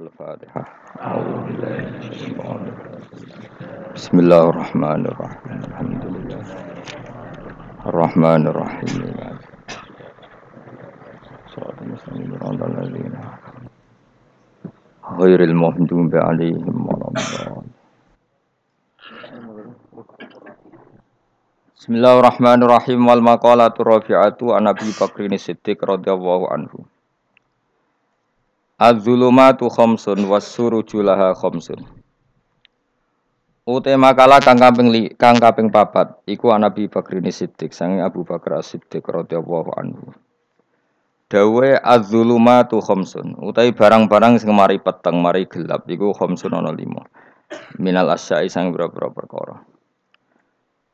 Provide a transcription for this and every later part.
الفاتحة أعوذ بالله من الشيطان بسم الله الرحمن الرحيم الحمد لله الرحمن الرحيم صراط المستقيم صراط الذين غير المغضوب عليهم ولا الضالين Bismillahirrahmanirrahim wal maqalatu rafi'atu an Abi Bakrin Siddiq radhiyallahu anhu Az-zulumatu khamsun was-suruju laha khamsun. Ute makalah kang kaping li, kang kaping papat iku Nabi Bakri Siddiq sang Abu Bakar Siddiq radhiyallahu anhu. Dawe az-zulumatu khamsun. Utai barang-barang sing mari peteng, mari gelap iku khamsun ana lima. Minal asyai sang pira-pira perkara.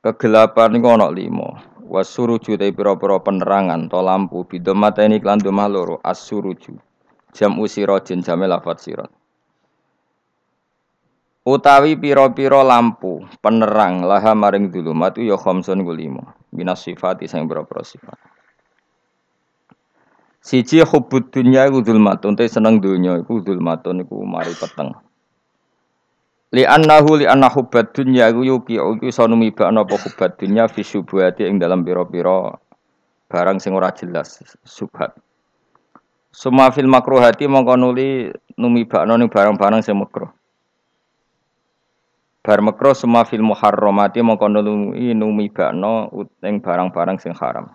Kegelapan iku ana lima. Wasuruju te pira-pira penerangan to lampu bidomateni klan domah loro as-suruju jam usirojin jamil lafat sirat utawi piro-piro lampu penerang laha maring dulumat ya khamsun gulimo minas sifat isang pira-pira sifat. Siji hubbud dunya iku zulmatun te seneng dunya iku zulmatun iku mari peteng. Li annahu li anna hubbad dunya iku yuki iku iso numibakno apa hubbad dunya fi syubhati ing dalam pira-pira barang sing ora jelas subhat Suma fil hati mongko nuli numibakno ning barang-barang sing makruh. Bar makruh suma fil muharramati mongko nuli numibakno ing barang-barang sing haram.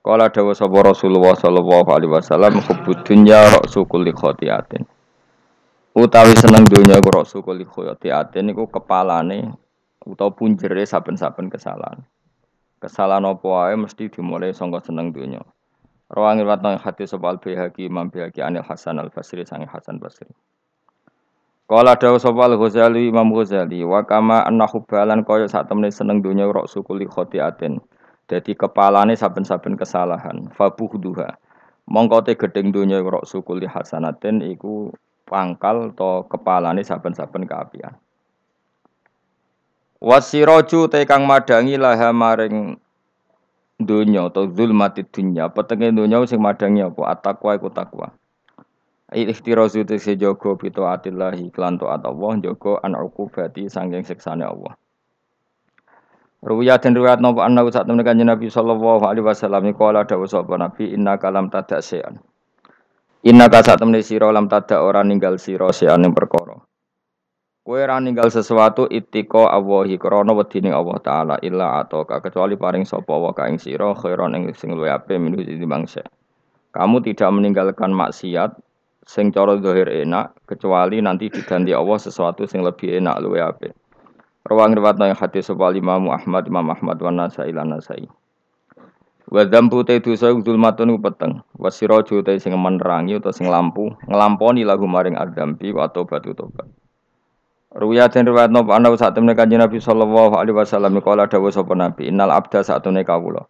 Kala dawa sapa Rasulullah sallallahu alaihi wasallam hubbud dunya ra'su kulli khotiatin. Utawi seneng dunya iku ra'su kulli khotiatin iku kepalane utawa punjere saben-saben kesalahan. Kesalahan apa wae mesti dimulai sangka seneng dunya. Rawang riwayat hati sapa al Imam Bihaqi Anil Hasan Al Basri sange Hasan Basri. Kala dawu sapa Al Ghazali Imam Ghazali wa kama anna hubbalan kaya sak temene seneng donya rok sukuli khotiatin. Dadi kepalane saben-saben kesalahan. Fabuhduha. Mongko te gedeng donya rok sukuli hasanatin iku pangkal to kepalane saben-saben keapian. Wasiraju te kang madangi laha maring dunya atau zulmati dunya petenge dunya sing madangi apa? Atakwa iku takwa ikhtirazu te sejogo bito atillahi klan taat Allah jogo an uqubati sanging siksane Allah. Ruwiyah dan riwayat nopo anna saat temen kanjeng Nabi sallallahu alaihi wasallam iku ala dawuh sapa Nabi inna kalam tadak sean Inna ka sira lam tadak ora ninggal sira sean perkara Kue ra ninggal sesuatu itiko awahi krana wedine Allah taala illa atau kecuali paring sapa wa ka ing sira khairon ing sing luwih apik minu bangsa. Kamu tidak meninggalkan maksiat sing cara zahir enak kecuali nanti diganti Allah sesuatu sing lebih enak luwih apik. Rawang riwayat yang hadis sapa Imam Ahmad Imam Ahmad wa Nasai lan Nasai. Wa dzambu te dosa zulmatun peteng. Wa siraju te sing menerangi utawa sing lampu nglamponi lagu maring adzambi wa batu tobat. Ruya den riwayat nopo ana sak temne kanjeng Nabi sallallahu alaihi wasallam kala dawuh sapa Nabi innal abda sak temne kawula.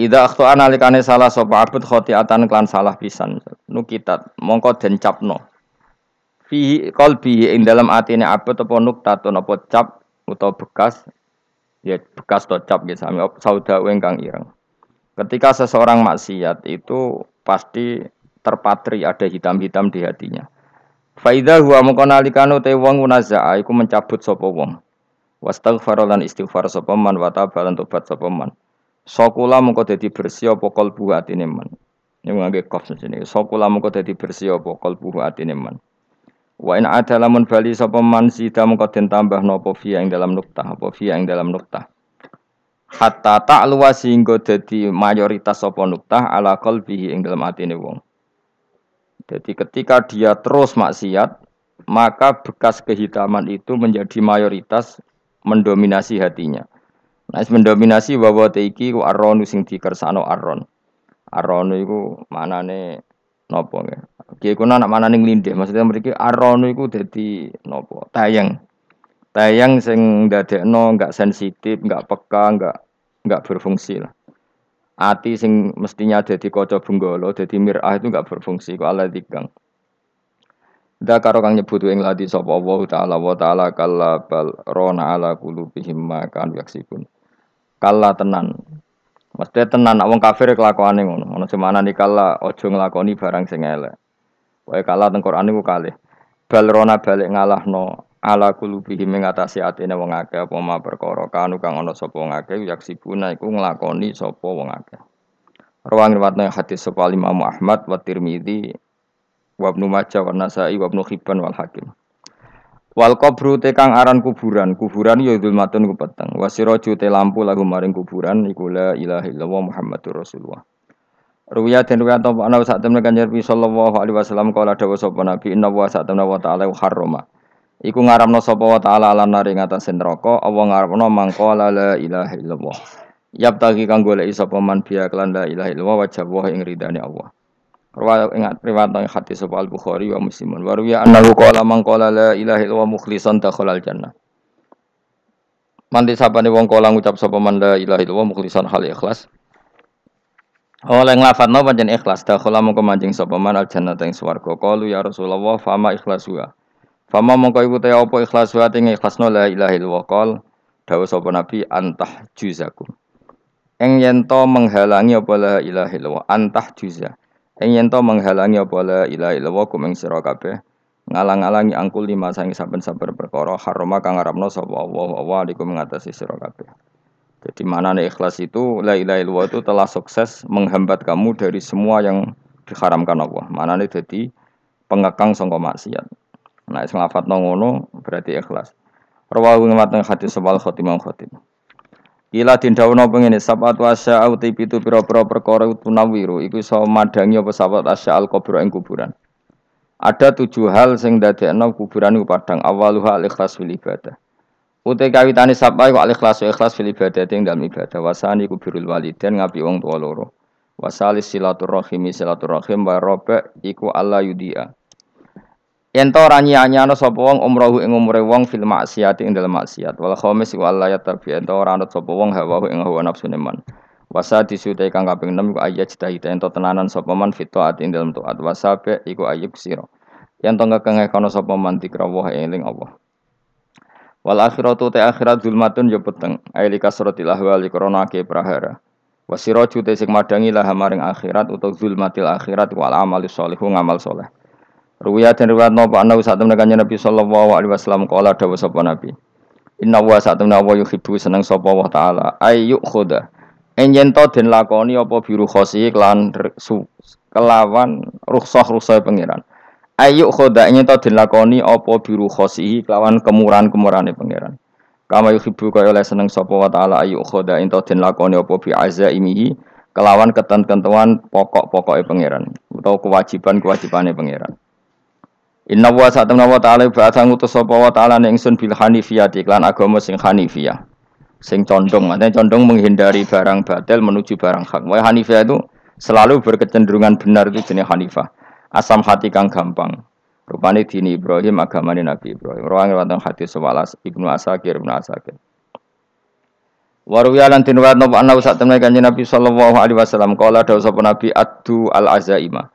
Ida akhto analikane salah sapa abud khotiatan klan salah pisan. Nukitat mongko den capno. Fi qalbi ing dalam atine abud apa nuktatun apa cap utawa bekas? Ya bekas to cap ya sami sauda ingkang ireng. Ketika seseorang maksiat itu pasti terpatri ada hitam-hitam di hatinya Faida huwa mongko nalikane te wong munazaa iku mencabut sapa wong. Wastaghfar lan istighfar sapa man wa tabalan tobat sapa man. Sokula mongko dadi bersih apa kalbu atine man. Ini ngangge kof sini. Sokula mongko dadi bersih apa kalbu atine man. Wa in ada lamun bali sapa man sida mongko den tambah napa fi ing dalam nuktah apa fi ing dalam nuktah. Hatta ta'luwa sehingga dadi mayoritas sapa ala qalbihi ing dalam atine wong. Jadi ketika dia terus maksiat, maka bekas kehitaman itu menjadi mayoritas mendominasi hatinya. Nah, mendominasi bahwa teiki ku arron sing dikersano arron. Arron iku manane nopo ya. Ki iku anak manane nglindih, maksudnya mriki arron iku dadi nopo? Tayang. Tayang sing ndadekno enggak sensitif, enggak peka, enggak enggak berfungsi lah. Ati sing mestinya jadi kaca benggala, jadi mirah itu enggak berfungsi kok Allah dikang. Da karo kang nyebut ing ladi sapa Allah taala wa taala kalla bal rona ala qulubihim ma kan yaksibun. Kalla tenan. Mesti tenan wong kafir kelakuane ngono. Ono semana nih kalla aja nglakoni barang sing elek. Wae kalah teng Quran niku kalih. Bal rona balik ngalahno ala kulubihi ing atase atine wong akeh apa ma perkara kanu kang ana sapa wong akeh yaksibuna iku nglakoni sapa wong akeh. Rawang riwayatna hadis sapa Imam Ahmad wa Tirmidzi wa Ibnu Majah wa Nasa'i wa Ibnu Hibban wal Hakim. Wal qabru te kang aran kuburan, kuburan ya dzulmatun ku peteng. Wasiraju te lampu lagu maring kuburan iku la ilaha illallah Muhammadur Rasulullah. Ruwiya den ruwiya apa ana sak temne kanjeng Nabi sallallahu alaihi wasallam kala dawuh sapa Nabi inna wa sak temne wa ta'ala harrama. Iku ngaramno sapa wa ta'ala lan nari ngatas neraka apa ngaramno mangko la ilaha illallah. Yap tagi kang golek sapa man biya kelan la ilaha illallah wajah wa ing ridane Allah. Riwayat ingat riwayat nang hadis sapa Al Bukhari wa Muslimun. Wa ruwiya annahu qala man qala la ilaha illallah mukhlishan dakhala al jannah. Mandi sapane wong kala ngucap sapa man la ilaha illallah mukhlishan hal ikhlas. Oleh nglafadzno pancen ikhlas dakhala mongko manjing sapa man al jannah ing swarga. Qalu ya Rasulullah fama ikhlasuha. Fama mongko iku te apa ikhlas wa ing ikhlasno la ilaha illallah qol dawuh sapa nabi antah juzakum. Eng yen to menghalangi apa la ilaha illallah antah juza. Eng yen to menghalangi apa la ilaha illallah kum ing sira kabeh ngalang-alangi angkul lima sang saben-saben perkara harama kang ngarepno sapa Allah wa alikum ngatasi sira kabeh. Jadi mana nih ikhlas itu la ilaha illallah itu telah sukses menghambat kamu dari semua yang diharamkan Allah. Mana nih jadi pengekang sangka maksiat. Nah, sing lafat ngono berarti ikhlas. Rawahu ngateng hadis sebal khotimah khotim. Kila dindawono pengene sabatu asya uti pitu pira-pira perkara tunawiru iku iso madangi apa sabat asya al kubur ing kuburan. Ada tujuh hal sing dadekno kuburan iku padang awaluha al ikhlas fil ibadah. Utai kawitane sapa iku al ikhlas ikhlas fil ibadah ing dalam ibadah wasani kubirul waliden ngapi wong tua loro. Wasalis silaturahimi silaturahim wa robe iku Allah yudia. Yen to ora nyanyano sapa wong umrohu ing umure wong fil maksiat ing dalem maksiat. Wal khamis wa la yatabi yen to ora anut sapa wong hawa ing hawa nafsune man. Wasa disutai kang kaping 6 iku ayat tenanan sapa man fit taat ing dalem taat. Wasabe iku ayub sira. Yen to ngekenge kono sapa man dikrawuh eling Allah. Wal akhiratu te akhirat zulmatun yo peteng. Aili kasratil ahwali krana ake prahara. Wasiraju te sing madangi lah maring akhirat utawa zulmatil akhirat wal amali sholihu ngamal soleh. Ruwiyah dan riwayat nopo anda saat kanjeng Nabi sallallahu alaihi wasallam kala dawuh sapa Nabi. Inna wa saat temen wa yuhibbu seneng sapa wa taala ayyuk khoda. Enyen to den lakoni apa biru khosi kelan kelawan rukhsah rukhsah pangeran. Ayyuk khoda enyen to den lakoni apa biru khosi kelawan kemurahan-kemurahane pangeran. Kama yuhibbu kaya oleh seneng sapa wa taala ayyuk khoda ento den lakoni apa bi azaimihi kelawan ketentuan pokok-pokoke pangeran utawa kewajiban-kewajibane pangeran. Inna wa sa'tamna wa ta'ala ba'atha ngutus sapa wa ta'ala ning sun bil hanifiyah iklan agama sing hanifiyah. Sing condong, artinya condong menghindari barang batil menuju barang hak. Wa hanifiyah itu selalu berkecenderungan benar itu jenis hanifah. Asam hati kang gampang. Rupane dini Ibrahim agamane Nabi Ibrahim. Rawang riwayat hadis sewalas Ibnu Asakir Ibnu Asakir. Waruya lan tinwat napa ana sak temne kanjeng Nabi sallallahu alaihi wasallam kala dawuh sapa Nabi addu al azaima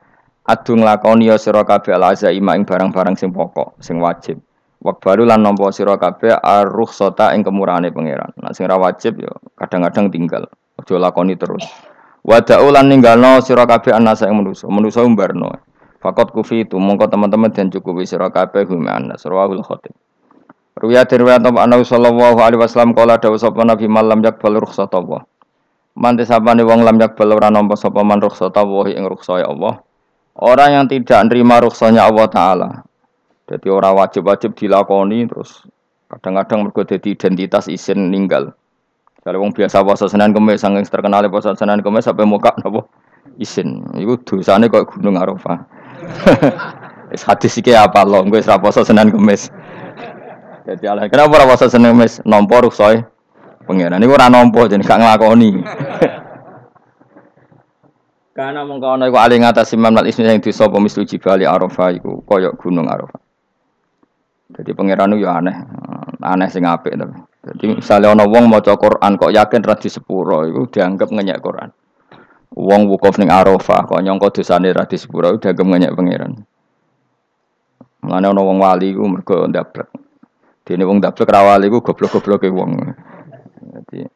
adu nglakoni ya sira kabeh al azaima ing barang-barang sing pokok, sing wajib. Wakbaru lan nampa sira kabeh ar-rukhsata ing kemurahane pangeran. Nah sing ra wajib ya kadang-kadang tinggal. Aja lakoni terus. Wada'u lan ninggalno sira kabeh anasa ing manusa. Manusa umbarno. Fakot kufi itu mongko teman-teman dan cukupi sira kabeh hum anas. Rawahul khatib. Ruya riwayat Nabi sallallahu alaihi wasallam kala dawuh sapa Nabi malam yakbal rukhsata Allah. Mantis sapane wong lam yakbal ora nampa sapa man rukhsata Allah ing rukhsah Allah. Orang yang tidak nerima ruksanya Allah Ta'ala. Jadi orang wajib-wajib dilakoni terus kadang-kadang mergo jadi identitas isin ninggal. Kalau wong biasa puasa Senin Kamis saking terkenal puasa Senin Kamis sampai muka napa isin. Iku dosane kok Gunung Arafah. Wis hadis iki apa lo gue ora puasa Senin Kamis. Jadi ala kenapa puasa Senin Kamis nampa ruksoe pangeran niku ora nampa jadi gak nglakoni. Karena mongko ana iku ali ngatasi mamal ismi sing disa apa mislu jibali Arafah iku kaya gunung Arafah. Jadi pangeran yo aneh, aneh sing apik tapi. Jadi misalnya ana wong maca Quran kok yakin ra sepuro iku dianggap ngenyek Quran. Wong wukuf ning Arafah kok nyangka dosane ra sepuro dianggap ngenyek pangeran. Mulane ana wong wali iku mergo ndablek. Dene wong ndablek ra wali iku goblok-gobloke wong. Jadi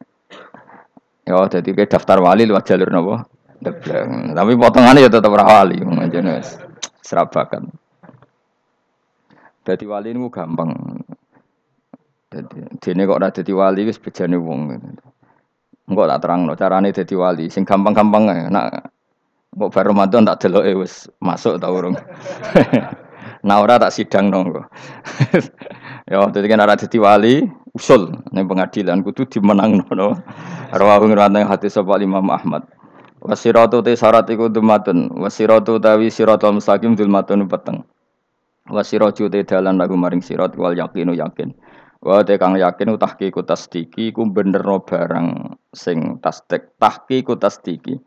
Ya, jadi ke daftar wali lewat jalur nopo? Debleng. Tapi potongannya ya tetap rawali, wali. serabakan. Jadi wali ini gampang. Jadi dene kok ora dadi wali wis bejane wong. Enggak tak terang no, carane dadi wali. Sing gampang-gampang. Nak kok bar Ramadan tak deloke wis masuk ta urung. nah ora tak sidang nongko. ya dadi kan ora dadi wali usul ning pengadilan kudu dimenangno no. Rawahu ngrawat hati sapa Imam Ahmad. Wasiratu te syarat iku dumatun. Wasiratu tawi siratul mustaqim dulmatun peteng. Wasiraju te dalan lagu maring sirat wal yakinu yakin. Wa te kang yakin tahqiqu tasdiki ku benerno barang sing tasdik. Tahqiqu tasdiki.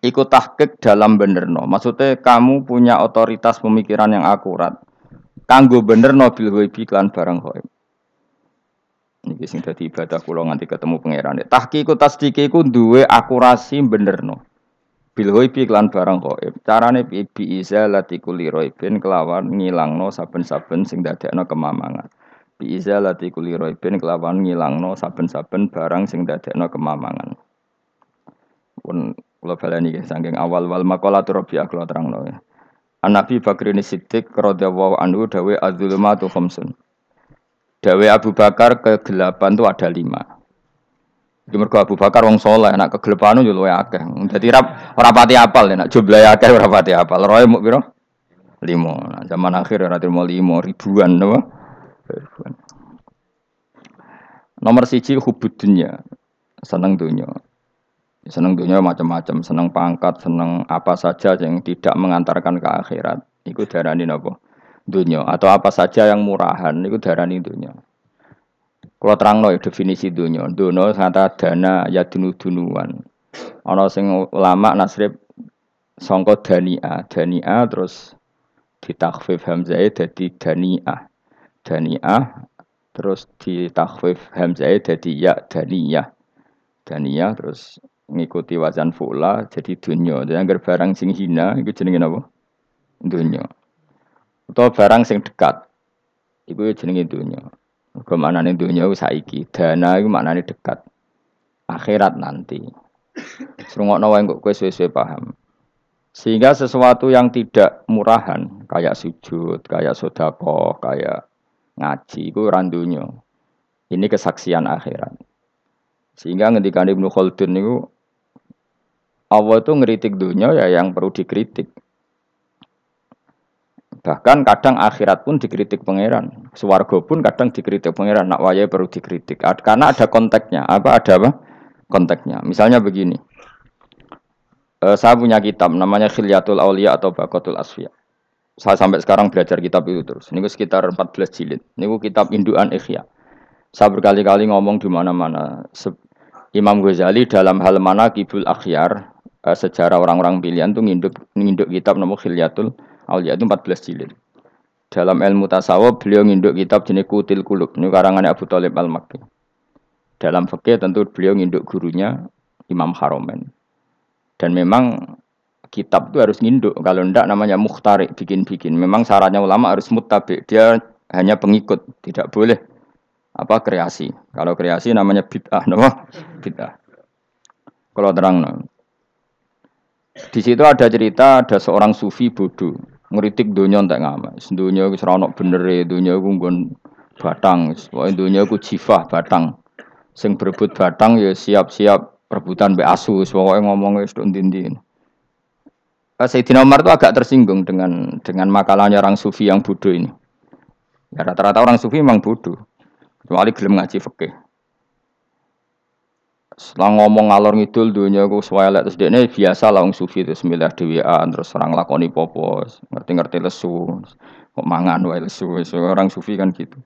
Iku tahqiq dalam benerno. Maksudnya kamu punya otoritas pemikiran yang akurat. Kanggo benerno bil ghaibi lan barang ghaib. Niki sing dadi ibadah kula nganti ketemu pangeran. Tahqiqu tasdiki ku duwe akurasi benerno bil ghaibi lan barang gaib. Carane bi izalati kulli raibin kelawan ngilangno saben-saben sing dadekno kemamangan. Bi izalati kulli raibin kelawan ngilangno saben-saben barang sing dadekno kemamangan. Pun kula baleni saking awal wal maqalatu rabi'ah kula terangno ya. An Nabi Bakri Siddiq radhiyallahu anhu dawe adzulumatu khamsun. Dawe Abu Bakar kegelapan itu ada lima. Di mergo Abu Bakar wong soleh, nak kegelepanu yo luwe akeh. Dadi rap ora pati apal nek jumlahe akeh ora pati apal. Roe muk? Limo. Nah, zaman akhir ora trimo limo ribuan napa? Ribuan. Nomor siji hubud dunia. Seneng dunia. Seneng dunia macam-macam, seneng pangkat, seneng apa saja yang tidak mengantarkan ke akhirat. Iku darani napa? Dunia atau apa saja yang murahan iku darani dunia. Kalau terang no definisi dunia, dunia kata dana ya dunu dunuan. Ono sing ulama nasrib songko dania, dania terus ditakfif hamzah jadi dania, dania terus ditakfif hamzah jadi ya dania, dania terus ngikuti wazan fula jadi dunia. Jadi agar barang sing hina itu jenenge apa? Dunia. Atau barang sing dekat, itu jenenge dunia. Nih dunia saiki, dana itu maknanya dekat. Akhirat nanti. Serungok nawa yang gue sesuai paham. Sehingga sesuatu yang tidak murahan, kayak sujud, kayak sodako, kayak ngaji, itu randunya. Ini kesaksian akhirat. Sehingga ketika Ibnu Khaldun itu Allah itu ngeritik dunia ya yang perlu dikritik. Bahkan kadang akhirat pun dikritik pangeran. Suwargo pun kadang dikritik pangeran. Nak wayai perlu dikritik. Karena ada konteksnya. Apa ada apa? Konteksnya. Misalnya begini. E, saya punya kitab namanya Khilyatul Aulia atau Bakotul Asfiya. Saya sampai sekarang belajar kitab itu terus. Ini sekitar 14 jilid. Ini kitab Induan Ikhya. Saya berkali-kali ngomong di mana-mana. Imam Ghazali dalam hal mana kibul akhyar, e, sejarah orang-orang pilihan itu nginduk, nginduk kitab nomor Khilyatul itu 14 jilid. Dalam ilmu tasawuf beliau nginduk kitab jenis Kutil Kulub. Ini karangannya Abu Talib Al-Makki. Dalam fikih tentu beliau nginduk gurunya Imam Haromen. Dan memang kitab itu harus nginduk. Kalau ndak namanya mukhtarik, bikin-bikin. Memang syaratnya ulama harus mutabik. Dia hanya pengikut, tidak boleh apa kreasi. Kalau kreasi namanya bid'ah, nama bid'ah. Kalau terang, no. di situ ada cerita ada seorang sufi bodoh ngeritik dunia entek ngamak. Dunia wis ora ono benere, dunia ku nggon batang, pokoke dunia ku jifah batang. Sing berebut batang ya siap-siap rebutan mbek asu, pokoke ngomong wis tok ndi Sayyidina Umar itu agak tersinggung dengan dengan makalahnya orang sufi yang bodoh ini. Ya rata-rata orang sufi memang bodoh. Kecuali gelem ngaji fikih. Setelah ngomong ngalor ngidul dunia ku swelek terus dia biasa lah sufi terus miliar dewian terus orang lakoni popo ngerti-ngerti lesu kok mangan wae lesu orang sufi kan gitu.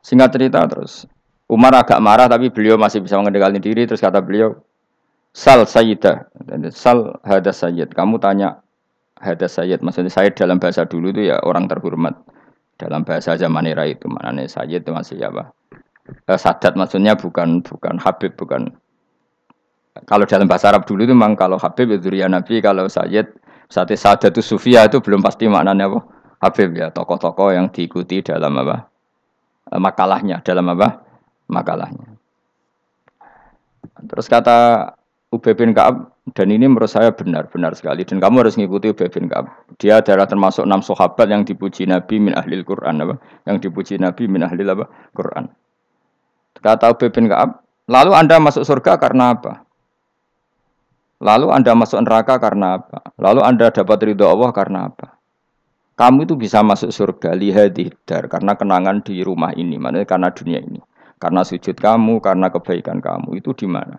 Singkat cerita terus Umar agak marah tapi beliau masih bisa mengendalikan diri terus kata beliau Sal Sayyidah Sal Hada Sayyid. Kamu tanya Hada Sayyid Maksudnya Sayyid dalam bahasa dulu itu ya orang terhormat. Dalam bahasa zaman era itu Maknanya Sayyid itu masih apa? Eh, Sadat maksudnya bukan bukan Habib bukan kalau dalam bahasa Arab dulu itu memang kalau Habib itu ya Nabi, kalau Sayyid, saat itu Sufia itu belum pasti maknanya apa? Habib ya, tokoh-tokoh yang diikuti dalam apa? Eh, makalahnya, dalam apa? Makalahnya. Terus kata Ubay bin Ka'ab dan ini menurut saya benar, benar sekali dan kamu harus mengikuti Ubay bin Ka'ab. Dia adalah termasuk enam sahabat yang dipuji Nabi min ahlil Quran apa? Yang dipuji Nabi min ahlil apa? Quran. Kata Ubay bin Ka'ab, lalu Anda masuk surga karena apa? Lalu Anda masuk neraka karena apa? Lalu Anda dapat ridho Allah karena apa? Kamu itu bisa masuk surga lihat dar karena kenangan di rumah ini, mana karena dunia ini. Karena sujud kamu, karena kebaikan kamu itu di mana?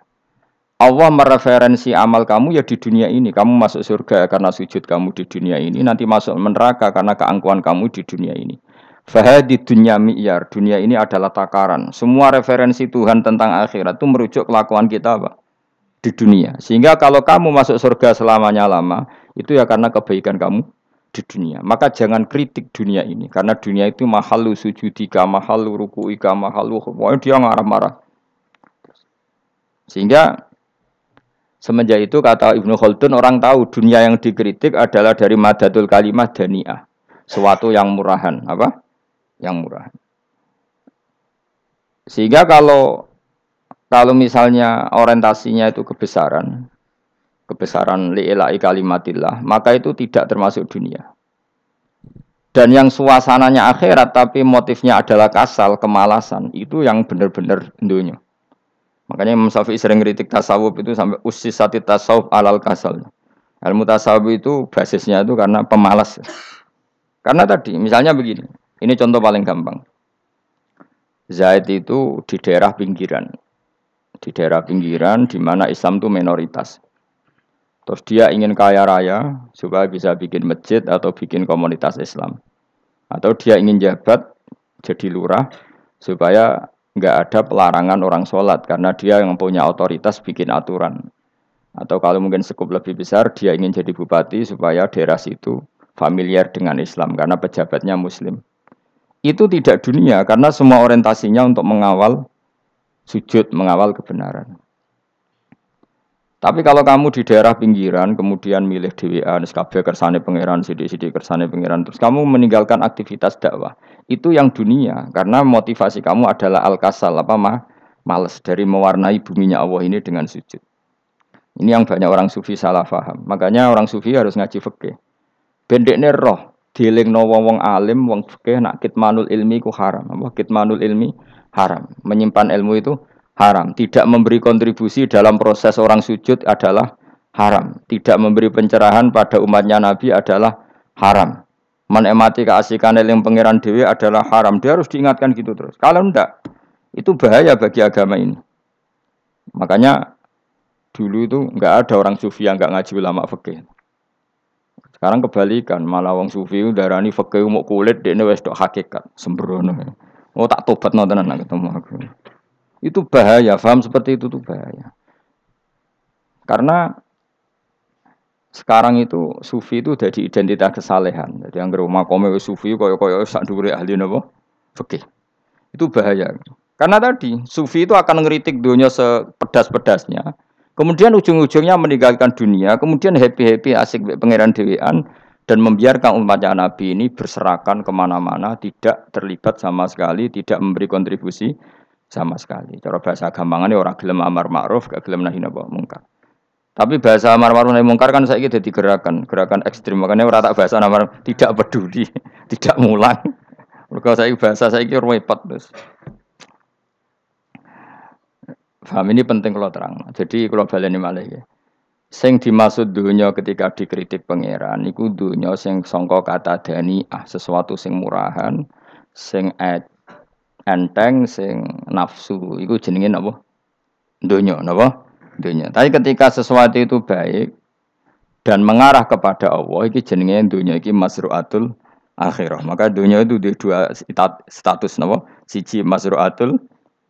Allah mereferensi amal kamu ya di dunia ini. Kamu masuk surga karena sujud kamu di dunia ini. Nanti masuk neraka karena keangkuhan kamu di dunia ini. Fahadi dunia mi'yar. Dunia ini adalah takaran. Semua referensi Tuhan tentang akhirat itu merujuk kelakuan kita apa? Di dunia. Sehingga kalau kamu masuk surga selamanya lama, itu ya karena kebaikan kamu di dunia. Maka jangan kritik dunia ini karena dunia itu mahalu sujudika, mahalu rukuika, mahalu pokoknya dia marah-marah. Sehingga semenjak itu kata Ibnu Khaldun orang tahu dunia yang dikritik adalah dari madatul kalimat daniah. Suatu yang murahan, apa? Yang murahan. Sehingga kalau kalau misalnya orientasinya itu kebesaran, kebesaran li'ilai kalimatillah, maka itu tidak termasuk dunia. Dan yang suasananya akhirat tapi motifnya adalah kasal, kemalasan, itu yang benar-benar dunia. Makanya Imam Syafi'i sering kritik tasawuf itu sampai usis sati tasawuf alal kasal. Ilmu tasawuf itu basisnya itu karena pemalas. Karena tadi, misalnya begini, ini contoh paling gampang. Zaid itu di daerah pinggiran, di daerah pinggiran di mana Islam itu minoritas. Terus dia ingin kaya raya supaya bisa bikin masjid atau bikin komunitas Islam. Atau dia ingin jabat jadi lurah supaya nggak ada pelarangan orang sholat karena dia yang punya otoritas bikin aturan. Atau kalau mungkin cukup lebih besar dia ingin jadi bupati supaya daerah situ familiar dengan Islam karena pejabatnya muslim. Itu tidak dunia karena semua orientasinya untuk mengawal sujud mengawal kebenaran. Tapi kalau kamu di daerah pinggiran, kemudian milih DWA, SKB kersane pangeran, CD-CD kersane pangeran, terus kamu meninggalkan aktivitas dakwah, itu yang dunia, karena motivasi kamu adalah al-kasal, apa mah, males dari mewarnai buminya Allah ini dengan sujud. Ini yang banyak orang sufi salah faham. Makanya orang sufi harus ngaji fikih. Bendekne roh, dieling no wong wong alim, wong fikih nak kitmanul ilmi ku haram. Apa kitmanul ilmi haram. Menyimpan ilmu itu haram. Tidak memberi kontribusi dalam proses orang sujud adalah haram. Tidak memberi pencerahan pada umatnya Nabi adalah haram. Menikmati keasikan yang pangeran dewi adalah haram. Dia harus diingatkan gitu terus. Kalau enggak, itu bahaya bagi agama ini. Makanya dulu itu enggak ada orang sufi yang enggak ngaji ulama fikih. Sekarang kebalikan, malah wong sufi darani fikih mau kulit dia wis hakikat sembrono. Oh tak tobat nonton anak ketemu aku. Itu bahaya, paham seperti itu tuh bahaya. Karena sekarang itu sufi itu jadi identitas kesalehan. Jadi yang rumah kome sufi koyo koyo sak dure ahli napa? Fikih. Itu bahaya. Karena tadi sufi itu akan ngeritik dunia sepedas-pedasnya. Kemudian ujung-ujungnya meninggalkan dunia, kemudian happy-happy asik pangeran dewean, dan membiarkan umatnya Nabi ini berserakan ke mana-mana, tidak terlibat sama sekali, tidak memberi kontribusi sama sekali. Cara bahasa gampangannya orang gelem amar ma'ruf, gak gelem nahi mungkar. Tapi bahasa amar ma'ruf nahi mungkar kan saya jadi gerakan, gerakan ekstrim. Makanya orang tak bahasa amar tidak peduli, tidak mulang. Kalau saya bahasa saya kira repot terus. Faham ini penting kalau terang. Jadi kalau baleni malah ya. Sing dimaksud dunia ketika dikritik pangeran iku dunia sing songko kata dani ah sesuatu sing murahan, sing enteng, sing nafsu iku jenenge napa? Dunia napa? Dunia. Tapi ketika sesuatu itu baik dan mengarah kepada Allah iki jenenge dunia iki masruatul akhirah. Maka dunia itu di dua status napa? Siji masruatul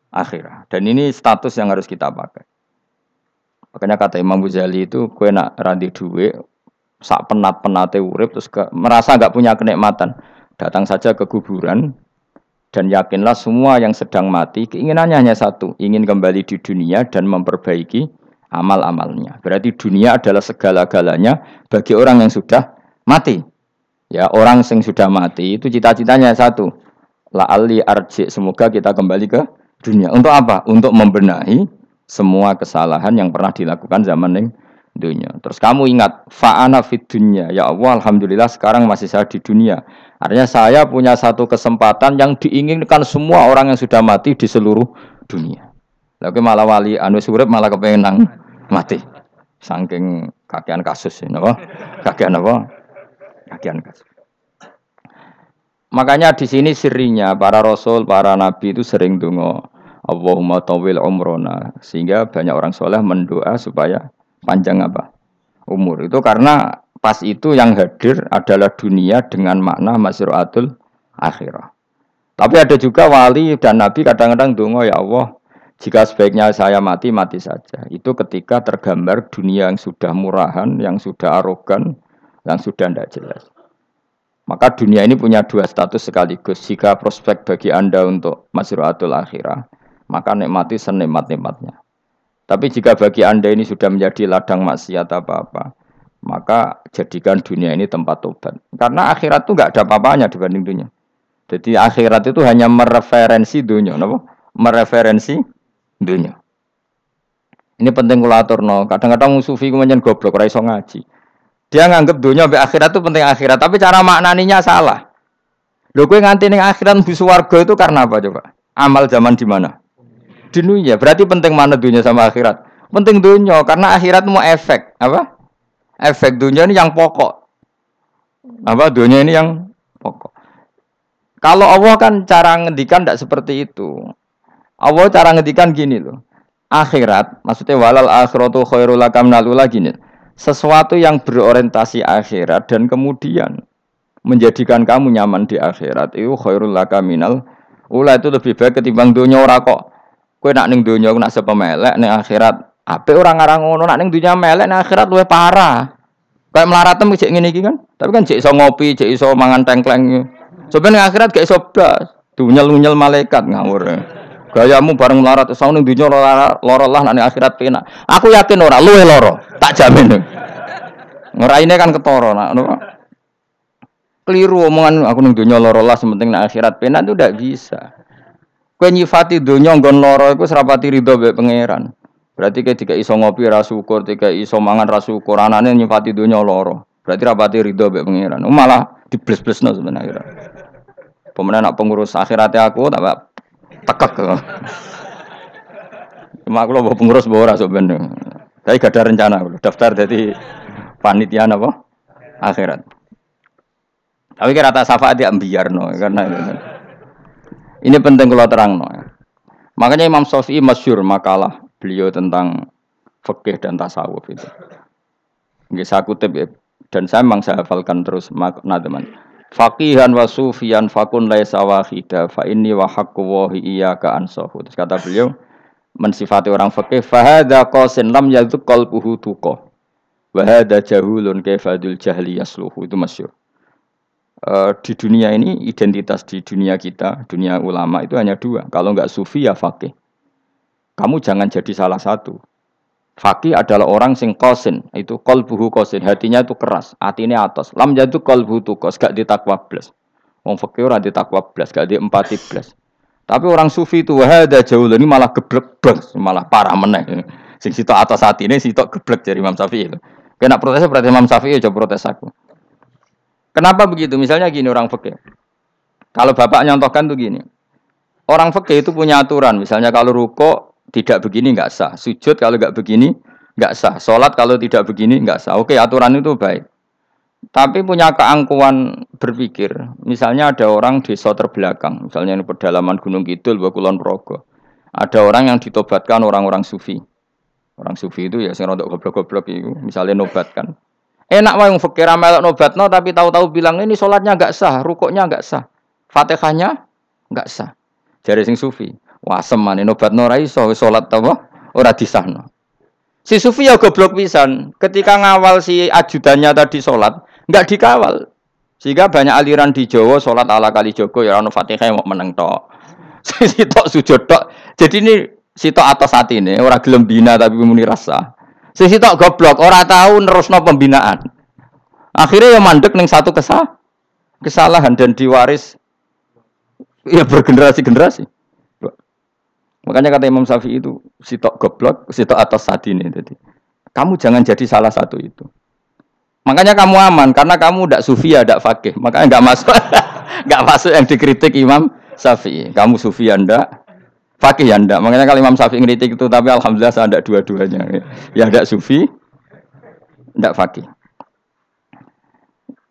akhirah. Dan ini status yang harus kita pakai. Makanya kata Imam Ghazali itu kue nak randi duwe sak penat penate urip terus ke, merasa nggak punya kenikmatan. Datang saja ke kuburan dan yakinlah semua yang sedang mati keinginannya hanya satu ingin kembali di dunia dan memperbaiki amal-amalnya. Berarti dunia adalah segala-galanya bagi orang yang sudah mati. Ya orang yang sudah mati itu cita-citanya satu la ali arji semoga kita kembali ke dunia. Untuk apa? Untuk membenahi semua kesalahan yang pernah dilakukan zaman ning dunia. Terus kamu ingat fa'ana fid dunya. Ya Allah, alhamdulillah sekarang masih saya di dunia. Artinya saya punya satu kesempatan yang diinginkan semua orang yang sudah mati di seluruh dunia. Lalu malah wali anu surip malah kepengen nang mati. Saking kakean kasus ini, apa? Kakean apa? Kakean kasus. Makanya di sini sirinya para rasul, para nabi itu sering dungo Allahumma tawil umrona sehingga banyak orang soleh mendoa supaya panjang apa umur itu karena pas itu yang hadir adalah dunia dengan makna masruatul akhirah. Tapi ada juga wali dan nabi kadang-kadang dungo ya Allah jika sebaiknya saya mati mati saja. Itu ketika tergambar dunia yang sudah murahan, yang sudah arogan, yang sudah tidak jelas. Maka dunia ini punya dua status sekaligus. Jika prospek bagi Anda untuk masruatul akhirah, maka nikmati senikmat-nikmatnya. Tapi jika bagi Anda ini sudah menjadi ladang maksiat apa-apa, maka jadikan dunia ini tempat tobat. Karena akhirat itu nggak ada apa-apanya dibanding dunia. Jadi akhirat itu hanya mereferensi dunia, no? mereferensi dunia. Ini penting kulatur no. Kadang-kadang sufi kemudian goblok, raiso ngaji. Dia nganggap dunia sampai akhirat itu penting akhirat, tapi cara maknaninya salah. Lho kowe nganti ning akhirat bisu warga itu karena apa coba? Amal zaman di mana? Dunia. Berarti penting mana dunia sama akhirat? Penting dunia karena akhirat mau efek, apa? Efek dunia ini yang pokok. Apa dunia ini yang pokok. Kalau Allah kan cara ngendikan tidak seperti itu. Allah cara ngendikan gini loh. Akhirat, maksudnya walal akhiratu khairul lakam nalula gini sesuatu yang berorientasi akhirat dan kemudian menjadikan kamu nyaman di akhirat itu khairul laka minal ula itu lebih baik ketimbang dunia ora kok kowe nak ning dunia nak sepemelek ning akhirat. Ape orang ngarang ngono nak ning dunia melek ning akhirat luwih parah. Kayak melaratem cek ngene iki kan? Tapi kan cek iso ngopi cek iso mangan tengkleng. Sebenarnya akhirat gak iso blas. Dunyel-nyel malaikat ngawur. Gayamu bareng melarat usah ning dunya lara lah nek akhirat penak. Aku yakin ora luwe lara, tak jamin. Ngeraine kan ketara nak Keliru omongan aku ning dunya lara lah sementing nek akhirat penak itu ndak bisa. Kowe nyifati dunya nggon lara iku serapati ridho mbek pangeran. Berarti kayak tiga iso ngopi ra syukur, tiga iso mangan ra syukur, anane nyifati dunya lara. Berarti rapati ridho mbek pangeran. Malah dibles-blesno sebenarnya. Pemenang nak pengurus akhiratnya aku tak tekek. Cuma aku loh pengurus bawa rasa bener. Tapi gak ada rencana daftar jadi panitia apa? Akhirat. Tapi kira rata syafaat dia biar no karena ini penting kalau terang no. Makanya Imam Syafi'i masyur makalah beliau tentang fikih dan tasawuf itu. Nggih saya kutip ya. Dan saya memang saya hafalkan terus makna teman. Fakihan wa sufiyan fakun laisa wahida fa inni wa haqqu wahi iyyaka ansahu. Terus kata beliau mensifati orang fakih fahada qasin lam yadzuq qalbuhu tuqa. Wa hada jahulun kaifadul jahli yasluhu. Itu masyhur. Uh, di dunia ini identitas di dunia kita, dunia ulama itu hanya dua. Kalau enggak sufi ya fakih. Kamu jangan jadi salah satu. Fakih adalah orang sing kosin, itu buhu kosin, hatinya itu keras, hatinya atas. Lam jatuh buhu tukos, gak ditakwa blas. Wong fakih orang ditakwa blas, gak diempati blas. Tapi orang sufi itu wahada jauh ini malah geblek malah parah meneh. Sing situ atas hati ini situ geblek dari Imam Syafi'i itu. Kena protes berarti Imam Syafi'i coba protes aku. Kenapa begitu? Misalnya gini orang fakih. Kalau bapak nyontohkan tuh gini. Orang fakih itu punya aturan. Misalnya kalau ruko tidak begini nggak sah. Sujud kalau nggak begini nggak sah. Sholat kalau tidak begini nggak sah. Oke aturan itu baik. Tapi punya keangkuhan berpikir. Misalnya ada orang desa terbelakang. Misalnya di pedalaman Gunung Kidul, Kulon Progo. Ada orang yang ditobatkan orang-orang sufi. Orang sufi itu ya saya rontok goblok-goblok itu. Misalnya nobatkan. Enak wah yang fakir melok nobatno tapi tahu-tahu bilang ini sholatnya nggak sah, rukuknya nggak sah, fatihahnya nggak sah. Jadi sing sufi. Wah semane nobat ora iso salat apa ora disahno. Si Sufi ya goblok pisan. Ketika ngawal si ajudannya tadi sholat, nggak dikawal. Sehingga banyak aliran di Jawa sholat ala kali Joko ya ono Fatihah mau meneng tok. si tok sujud tok. Jadi ini si tok atas hati ini orang gelem bina tapi muni rasa. Si tok goblok ora tahu nerusno pembinaan. Akhirnya ya mandek neng satu kesah kesalahan dan diwaris ya bergenerasi-generasi. Makanya kata Imam Syafi'i itu sitok goblok, sitok atas sadine. Jadi kamu jangan jadi salah satu itu. Makanya kamu aman karena kamu tidak sufi ya, tidak fakih. Makanya nggak masuk, nggak masuk yang dikritik Imam Syafi'i. Kamu sufi ndak, fakih ya ndak. Makanya kalau Imam Syafi'i ngeritik itu, tapi alhamdulillah saya tidak dua-duanya. Ya ndak sufi, ndak fakih.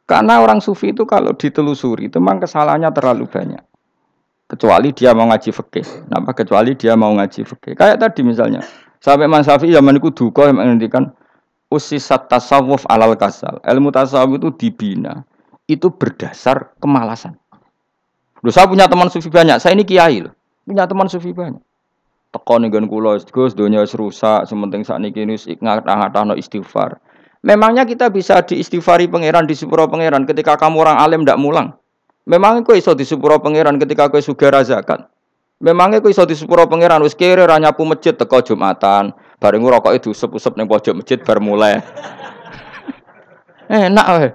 Karena orang sufi itu kalau ditelusuri itu memang kesalahannya terlalu banyak. Kecuali dia mau ngaji fikih. Kenapa? Kecuali dia mau ngaji fikih. Kayak tadi misalnya, sampai Imam Syafi'i zaman itu duka yang menghentikan usisat tasawuf alal kasal. Ilmu tasawuf itu dibina. Itu berdasar kemalasan. Loh, saya punya teman sufi banyak. Saya ini kiai loh. Punya teman sufi banyak. Teko nih gan kulo, Gus, dunia rusak. Sementing saat ini kini ngatah no istighfar. Memangnya kita bisa diistighfari pangeran di sepuro pangeran ketika kamu orang alim tidak mulang. Memangnya kau iso di sepuro pangeran ketika kau sudah zakat. Memangnya kau iso di sepuro pangeran wis kere ranyapu masjid teko jumatan. Bareng rokok itu usep-usep ning pojok masjid bar mulai. Enak weh.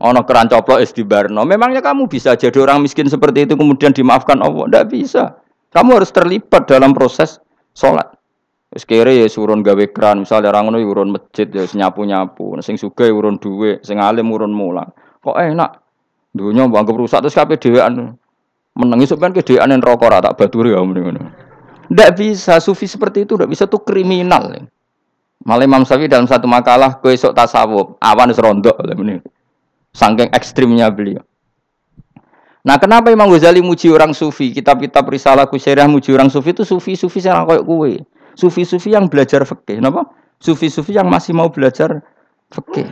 Ono keran coplok istibarno. Memangnya kamu bisa jadi orang miskin seperti itu kemudian dimaafkan Allah? Tidak bisa. Kamu harus terlibat dalam proses sholat. Wis kere ya surun gawe keran, misalnya orang ngono ya urun masjid ya nyapu-nyapu, sing sugih ya urun duwe, sing alim urun mulang. Kok enak? Dunia bangga rusak terus kabeh dhewean. Meneng iso kan kedean rokok tak baturi ya ngono. Tidak bisa, sufi seperti itu tidak bisa tuh kriminal. Malah Imam Syafi'i dalam satu makalah besok tasawuf, awan serondok ini. Saking ekstrimnya beliau. Nah, kenapa Imam Ghazali muji orang sufi? Kitab-kitab risalah kusyirah muji orang sufi itu sufi-sufi yang kayak kue. Sufi-sufi yang belajar fikih, kenapa? Sufi-sufi yang masih mau belajar fikih.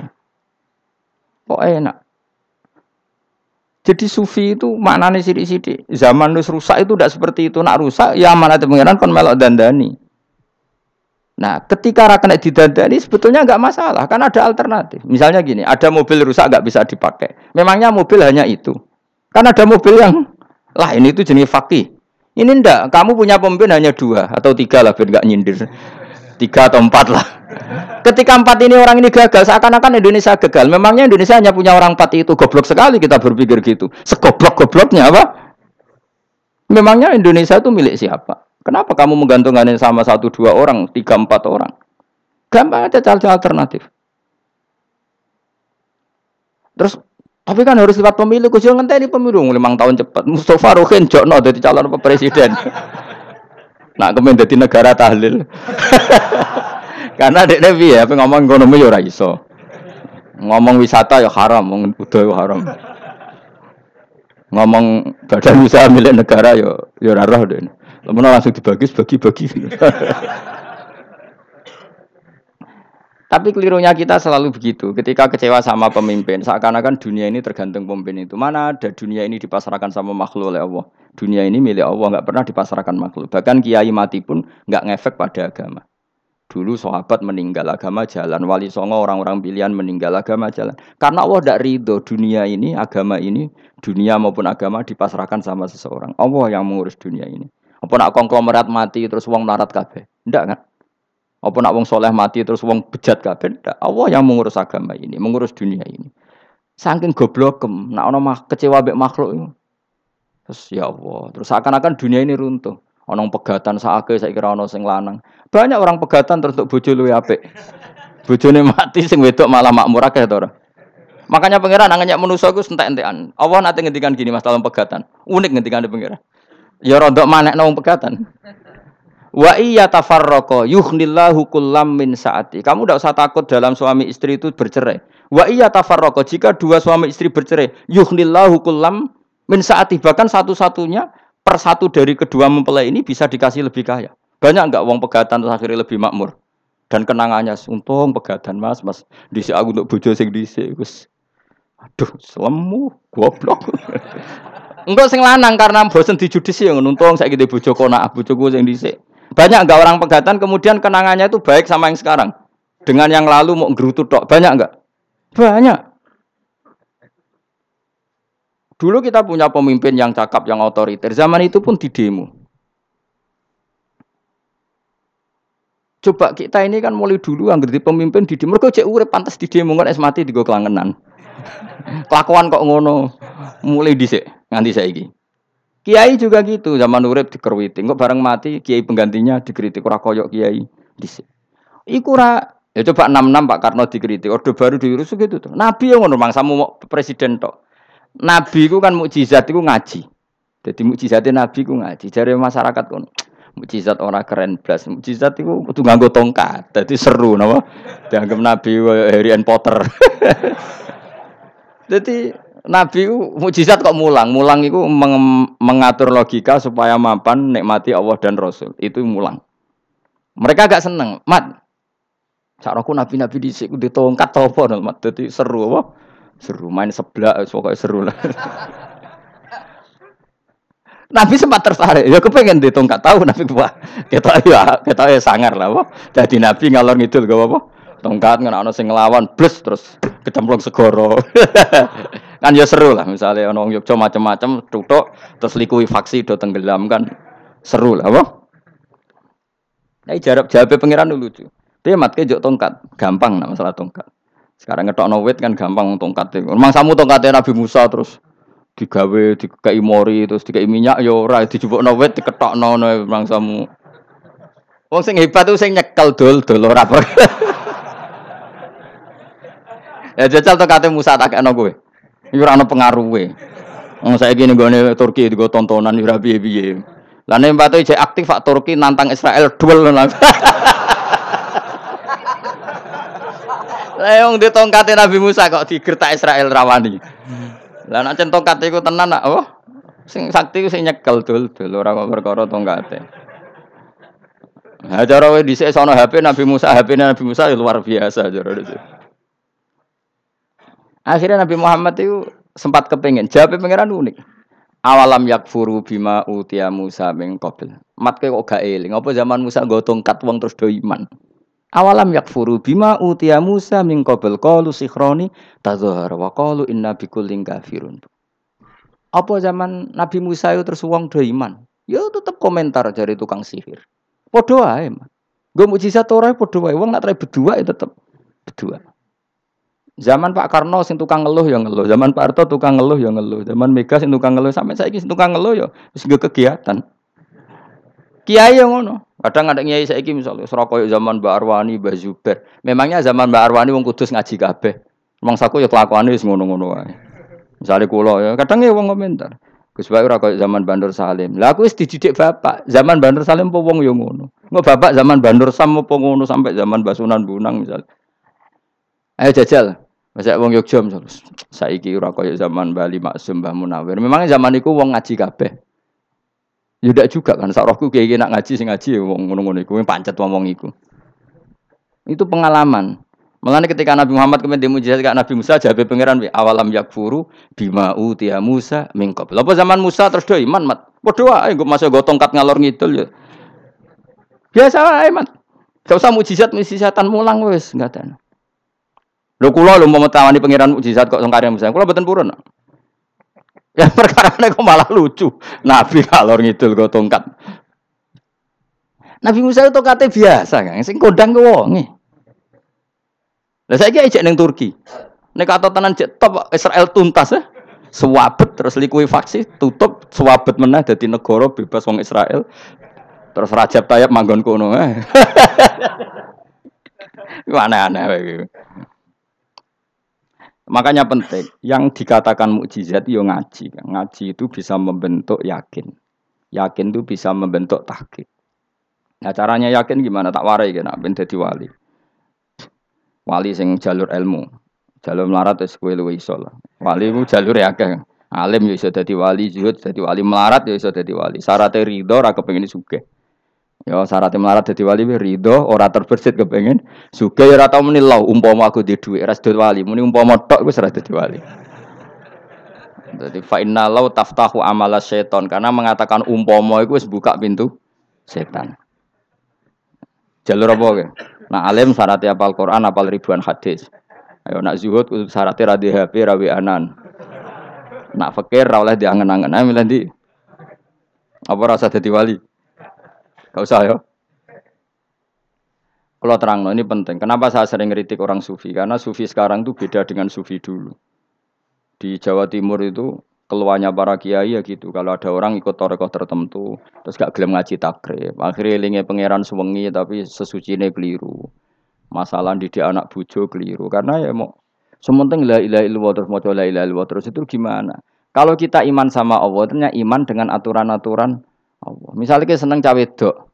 Kok enak? Jadi sufi itu maknanya sidik-sidik. Zaman nus rusak itu tidak seperti itu. Nak rusak ya mana pengiran kon melok dandani. Nah, ketika rakyat didandani sebetulnya nggak masalah, kan ada alternatif. Misalnya gini, ada mobil rusak nggak bisa dipakai. Memangnya mobil hanya itu. Kan ada mobil yang lain itu jenis fakih. Ini ndak, kamu punya pemimpin hanya dua atau tiga lah biar nggak nyindir. Tiga atau empat lah. Ketika empat ini orang ini gagal, seakan-akan Indonesia gagal. Memangnya Indonesia hanya punya orang empat itu goblok sekali kita berpikir gitu. Segoblok-gobloknya apa? Memangnya Indonesia itu milik siapa? Kenapa kamu menggantungkan sama satu dua orang, tiga empat orang? Gampang aja cari alternatif. Terus tapi kan harus lewat pemilu, kucing ngenteni pemilu lima tahun cepat. Mustafa Rohin Jokno jadi calon presiden. Nak kemen jadi negara tahlil. Karena dek Nabi ya, ngomong ekonomi ya ora iso. Ngomong wisata ya haram, ngomong budaya ya haram. Ngomong badan usaha milik negara ya ya ora roh deh. langsung dibagi bagi-bagi. Tapi kelirunya kita selalu begitu. Ketika kecewa sama pemimpin, seakan-akan dunia ini tergantung pemimpin itu. Mana ada dunia ini dipasarkan sama makhluk oleh Allah. Dunia ini milik Allah, nggak pernah dipasarkan makhluk. Bahkan kiai mati pun nggak ngefek pada agama. Dulu sahabat meninggal agama jalan, wali songo orang-orang pilihan meninggal agama jalan. Karena Allah tidak ridho dunia ini, agama ini, dunia maupun agama dipasrahkan sama seseorang. Allah yang mengurus dunia ini. Apa nak konglomerat mati terus uang melarat kabeh? Tidak kan? Apa nak wong soleh mati terus wong bejat kabeh? Tidak. Allah yang mengurus agama ini, mengurus dunia ini. Saking goblokem, nak ono mah kecewa bek makhluk ini. Terus ya Allah, terus seakan-akan dunia ini runtuh. Ono pegatan saake saya kira ono sing lanang. Banyak orang pegatan terus untuk bojo luwe apik. Bojone mati sing wedok malah makmur akeh to Makanya pangeran angannya manusa iku entek-entekan. Allah nanti ngendikan gini Mas dalam pegatan. Unik ngendikan di pangeran. Ya rondok manek nang pegatan. Wa iya tafarraqa yuhnillahu kullam min saati. Kamu tidak usah takut dalam suami istri itu bercerai. Wa iya tafarraqa jika dua suami istri bercerai, yuhnillahu kullam min saati. Bahkan satu-satunya per satu dari kedua mempelai ini bisa dikasih lebih kaya. Banyak enggak uang pegatan terus akhirnya lebih makmur? Dan kenangannya, untung pegatan mas, mas disi aku untuk bojo sing disi, wis. Aduh, selemu, goblok. Enggak sing lanang karena bosen dijudisi yang untung saya gitu bojo kona, bojoku sing disi. Banyak enggak orang pegatan kemudian kenangannya itu baik sama yang sekarang. Dengan yang lalu mau gerutu tok, banyak enggak? Banyak. Dulu kita punya pemimpin yang cakap, yang otoriter. Zaman itu pun di demo. Coba kita ini kan mulai dulu yang jadi pemimpin di demo. Mereka cek urip pantas di demo kan es mati di kelangenan. Kelakuan kok ngono. Mulai dhisik nganti saiki. Kiai juga gitu, zaman urip dikerwiti, kok bareng mati kiai penggantinya dikritik ora koyok kiai dhisik. Iku ora ya coba 66 Pak Karno dikritik, orde baru diurus gitu tuh. Nabi yang ngono mangsamu presiden tok. Nabi ku kan mukjizat iku ngaji. Jadi mukjizatnya Nabi ku ngaji. Jare masyarakat kono. Mukjizat orang keren blas. Mukjizat itu kudu nganggo tongkat. Jadi seru napa? Dianggap Nabi Harry Potter. Jadi Nabi itu mukjizat kok mulang. Mulang itu meng mengatur logika supaya mapan nikmati Allah dan Rasul. Itu mulang. Mereka agak seneng. Mat, Caraku nabi-nabi di sini di tongkat apa mat. Jadi seru apa? Seru main sebelah, pokoknya seru lah. Nabi sempat tertarik, ya kepengen di tongkat tahu Nabi wah kita ya kita ya sangar lah, wah jadi Nabi ngalor ngidul gak apa tongkat nggak ono sing ngelawan plus terus kecemplung segoro kan ya seru lah misalnya ono yuk macam-macam tutuk terus likui faksi do tenggelam kan seru lah wah Nah, jarak jawabnya pangeran dulu tuh. Dia mat jok tongkat, gampang nah masalah tongkat. Sekarang ngetok no kan gampang tongkat itu. Memang samu tongkatnya Nabi Musa terus digawe dikai mori terus dikai minyak ya ora dijupukno wit diketokno mangsamu. Wong sing hebat tuh sing nyekel dol dol ora Ya jajal to kate Musa tak kowe. Iku ora ono pengaruhe. Wong saiki ning gone Turki digo tontonan ora piye-piye. Lah nek mbate jek aktif Pak Turki nantang Israel duel lah. Lah yang ditongkate Nabi Musa kok digertak Israel rawani. Lah nek tongkat iku tenan nak oh sing sakti sing nyekel dul dul ora kok perkara tongkate. Nah, cara dhisik sono HP Nabi Musa, HP Nabi Musa ya luar biasa cara. Akhirnya Nabi Muhammad itu sempat kepengen jawab pangeran unik. Awalam yakfuru bima utia Musa min qabl. Mat kok gak eling, apa zaman Musa nggo tongkat wong terus do iman. Awalam yakfuru bima utia Musa min qabl qalu sikhroni tadzahara wa qalu inna bikullin kafirun. Apa zaman Nabi Musa itu terus wong do iman? Ya tetep komentar dari tukang sihir. Padha Mas. Gue mujizat ora padha wae. Wong nak berdua ya tetep berdua. Zaman Pak Karno sing tukang ngeluh ya ngeluh, zaman Pak Harto tukang ngeluh ya ngeluh, zaman Mega sing tukang ngeluh sampai saiki sing tukang ngeluh ya wis kegiatan. Kiai yang ngono. Kadang ada kiai saiki misalnya Surabaya zaman Mbak Arwani, Mbak Zuber. Memangnya zaman Mbak Arwani wong kudus ngaji kabeh. Wong saku ya kelakuane wis ngono-ngono wae. Misalnya kula ya, kadang ya wong komentar. Gus Bayu ora zaman Bandur Salim. Lah aku wis dididik bapak, zaman Bandur Salim apa wong yo ngono. Engko bapak zaman Bandur Sam apa ngono sampai zaman Basunan Bunang misalnya. Ayo jajal. Masa wong Yogyakarta misalnya. Saiki ora kaya zaman Bali Maksum Mbah Munawir. Memangnya zaman iku wong ngaji kabeh. Ya juga kan sarahku kayak nak ngaji sing ngaji ya wong ngono-ngono iku pancet wong iku. Itu pengalaman. Mulane ketika Nabi Muhammad kemudian dimujizat Nabi Musa jawab pangeran awalam yakfuru bima utia Musa min qabl. Apa zaman Musa terus do iman mat. Padha wae nggo masa go tongkat ngalor ngidul ya. Biasa wae mat. Gak usah mujizat mujizatan mulang wis enggak ada. Lho kula lho mau tawani pangeran mujizat kok sangkare Musa. Kula mboten purun. Ya perkara kok malah lucu. Nabi kalor ngidul go tongkat. Nabi Musa itu kate biasa kan, sing kondang ke wonge. Lah saiki ejek ning Turki. Nek kata tenan cek top Israel tuntas ya. Swabet terus likuifaksi tutup swabet meneh dadi negara bebas wong Israel. Terus Rajab Tayyip manggon kono. Eh. Aneh-aneh Makanya penting, yang dikatakan mukjizat itu ngaji. Ngaji itu bisa membentuk yakin. Yakin itu bisa membentuk tahqiq. Nah caranya yakin gimana? Tak warai kan, ben dadi wali. Wali sing jalur ilmu. Jalur melarat wis kowe luwih iso. Wali ku jalur ya akeh. Alim ya iso dadi wali, zuhud dadi wali, melarat ya iso dadi wali. Syaratnya ridho ora kepengin sugih. Ya syaratnya melarat dadi wali ridho ora terbersit kepengen suka ya ora tau muni umpama aku di dhuwit ora sedot wali muni umpama tok wis ora dadi wali. Jadi fa inna lau taftahu amala seton karena mengatakan umpama itu buka pintu setan. Jalur apa ke? Nah alim syaratnya apal Quran, apal ribuan hadis. Ayo nak zuhud syaratnya radhi HP, rawi anan. Nak fakir ra oleh diangen-angen. Ayo milih di. Apa rasa dadi wali? Gak usah ya. Kalau terang, ini penting. Kenapa saya sering kritik orang sufi? Karena sufi sekarang itu beda dengan sufi dulu. Di Jawa Timur itu keluarnya para kiai ya gitu. Kalau ada orang ikut torekoh tertentu, terus gak gelem ngaji takrib, akhirnya linge pangeran suwengi tapi sesuci ini keliru. Masalah didik anak bujo keliru karena ya mau sementing la ilaha illallah terus mau la ilaha illallah terus itu gimana? Kalau kita iman sama Allah, ternyata iman dengan aturan-aturan Allah. Misalnya kita seneng cawe dok,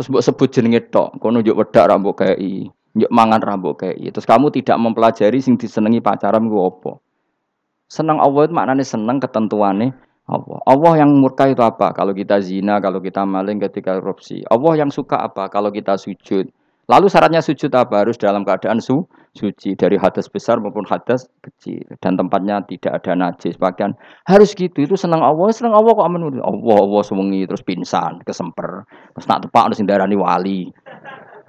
terus buat sebut jenenge tok, kono nunjuk wedak rambut kayak i, njuk mangan kayak i. Terus kamu tidak mempelajari sing disenengi pacaran gue opo? Senang Allah itu maknanya senang ketentuannya Allah. Allah yang murka itu apa? Kalau kita zina, kalau kita maling, ketika korupsi. Allah yang suka apa? Kalau kita sujud. Lalu syaratnya sujud apa? Harus dalam keadaan su suci dari hadas besar maupun hadas kecil dan tempatnya tidak ada najis. Bahkan harus gitu. Itu senang Allah, senang Allah kok aman. Allah Allah sewengi terus pingsan, kesemper. Terus nak tepak harus darani wali.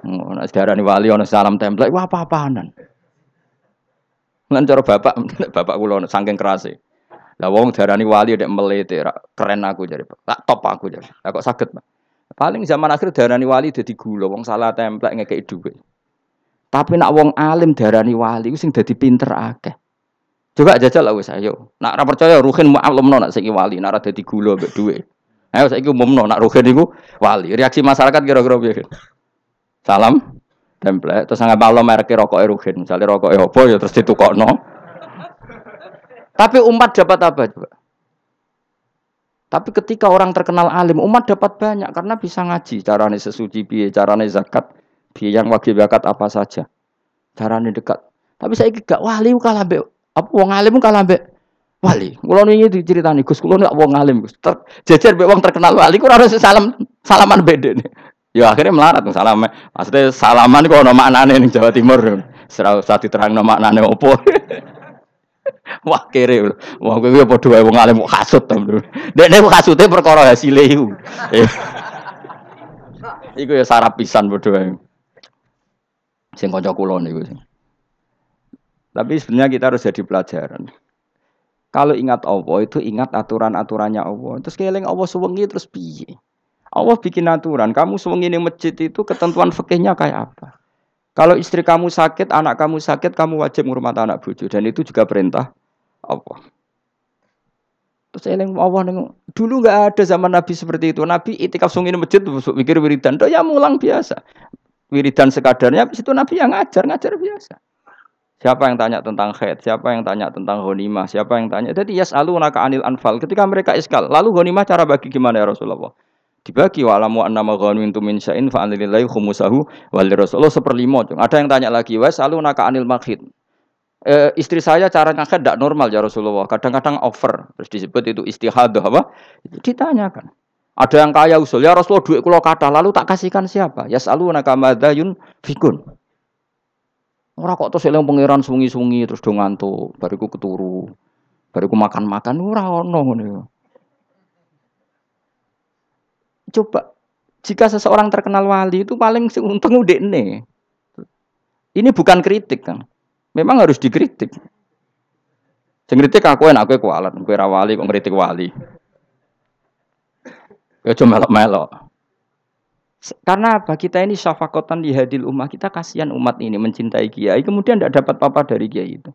Nah, darani wali ono salam template, wah apa-apaanan. Bapak, bapak kula saking kerase. Lah wong darani wali nek melete keren aku jadi. Tak top aku jadi. Lah kok saged, Paling zaman akhir darani wali dadi gula, wong salah templek ngekeki dhuwit. Tapi nak wong alim darani wali sing dadi pinter akeh. Coba jajal lah wis ayo. Nak ora percaya ruhin mu'allimno nak saiki wali, nak ora dadi gula mbek dhuwit. Ayo saiki umumno nak ruhin iku wali. Reaksi masyarakat kira-kira piye? Salam template terus nggak malam merek rokok erugen misalnya rokok opo ya terus ditukokno tapi umat dapat apa juga tapi ketika orang terkenal alim umat dapat banyak karena bisa ngaji. Carane sesuci biaya carane zakat biaya yang wajib zakat apa saja. Carane dekat. Tapi saya gak wali kalah be apa wong alim kalah be wali. Kalau ini diceritani Gus. Kalau nek wong alim Gus. Jejer be wong terkenal wali kurang harus salam salaman beda nih Ya akhirnya melarat salam. Maksudnya salaman kok ono maknane ning Jawa Timur. Serau usah diterangno maknane opo. Wah kere. Wah kowe padha wae wong alim kasut to. Dekne kasute perkara hasile iku. Iku ya sarap pisan padha wae. Sing kanca kula niku sing. Tapi sebenarnya kita harus jadi pelajaran. Kalau ingat Allah itu ingat aturan-aturannya Allah. Terus keling Allah suwengi terus piye? Allah bikin aturan. Kamu sewengi masjid itu ketentuan fikihnya kayak apa? Kalau istri kamu sakit, anak kamu sakit, kamu wajib ngurmat anak bucu dan itu juga perintah Allah. Terus eling Allah neng, dulu nggak ada zaman Nabi seperti itu. Nabi itikaf sungi masjid pikir wiridan, do ya mulang biasa. Wiridan sekadarnya, itu Nabi yang ngajar, ngajar biasa. Siapa yang tanya tentang khaid, siapa yang tanya tentang ghanimah, siapa yang tanya. Jadi yas'alunaka anil anfal. Ketika mereka iskal, lalu ghanimah cara bagi gimana ya Rasulullah? Dibagi wa alamu anna ma ghanimtum min syai'in fa anilillahi khumusahu wal rasulullah seperlima ada yang tanya lagi wa salu naka anil makhid e, istri saya cara ngakad tidak normal ya Rasulullah. Kadang-kadang over. Terus disebut itu istihadah apa? Itu ditanyakan. Ada yang kaya usul ya Rasulullah duit kulo kata lalu tak kasihkan siapa? Ya salu naka madayun fikun. Ora kok terus eling pangeran sungi-sungi terus do ngantuk, bariku keturu. Bariku makan-makan ora ono ngono. Coba jika seseorang terkenal wali itu paling untung udah ini. Ini bukan kritik kan. Memang harus dikritik. Sing kritik aku enak aku kualat, kowe ra wali kok ngritik wali. Ya cuma melok-melok. Karena apa? Kita ini syafakotan di hadil umat. Kita kasihan umat ini mencintai kiai. Kemudian tidak dapat apa-apa dari kiai itu.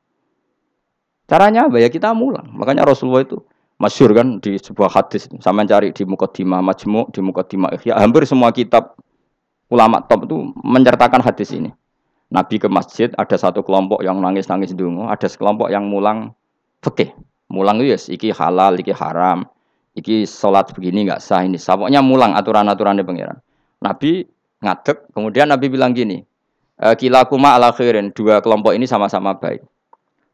Caranya apa? Ya kita mulang. Makanya Rasulullah itu masyur kan di sebuah hadis. Sama cari di Mukaddimah Majmu di Mukaddimah Ihya. Hampir semua kitab ulama top itu menceritakan hadis ini. Nabi ke masjid ada satu kelompok yang nangis-nangis dungu ada sekelompok yang mulang fikih. Mulang itu yes, iki halal iki haram iki sholat begini nggak sah ini pokoknya mulang aturan-aturannya pangeran. Nabi ngadek kemudian Nabi bilang gini e, kilakuma ala khairin. Dua kelompok ini sama-sama baik.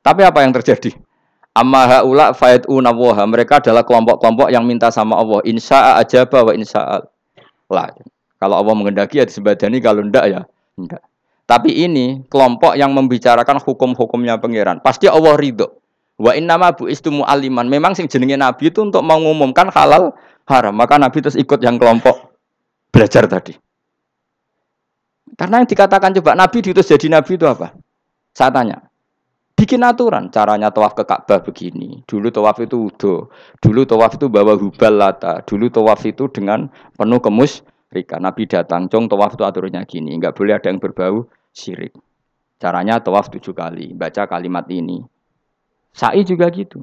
Tapi apa yang terjadi Amma haula fayatuna waha. Mereka adalah kelompok-kelompok yang minta sama Allah. Insya aja bahwa insya lah. Kalau Allah mengendaki ya disebadani, kalau ndak ya enggak. Tapi ini kelompok yang membicarakan hukum-hukumnya pangeran. Pasti Allah ridho. Wa innama bu istumu aliman. Memang sing jenenge Nabi itu untuk mengumumkan halal haram. Maka Nabi terus ikut yang kelompok belajar tadi. Karena yang dikatakan coba Nabi diutus jadi Nabi itu apa? Saya tanya, bikin aturan caranya tawaf ke Ka'bah begini dulu tawaf itu udo dulu tawaf itu bawa hubal lata dulu tawaf itu dengan penuh kemus Rika Nabi datang cong tawaf itu aturannya gini nggak boleh ada yang berbau syirik caranya tawaf tujuh kali baca kalimat ini Sa'i juga gitu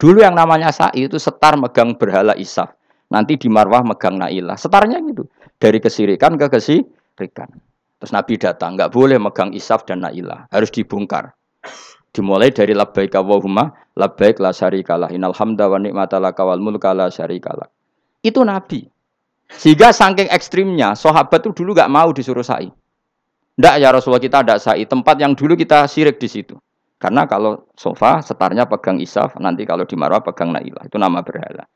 Dulu yang namanya sa'i itu setar megang berhala isaf. Nanti di marwah megang nailah. Setarnya gitu. Dari kesirikan ke kesirikan. Terus Nabi datang, nggak boleh megang isaf dan nailah. Harus dibongkar. Dimulai dari labbaik Allahumma labbaik la syarikalah. Innal hamda wa ni'mata laka wal mulka la syarikalah. Itu Nabi. Sehingga saking ekstrimnya, sahabat itu dulu nggak mau disuruh sa'i. Ndak ya Rasulullah kita ada sa'i. Tempat yang dulu kita sirik di situ. Karena kalau sofa setarnya pegang isaf, nanti kalau di marwah pegang nailah. Itu nama berhala.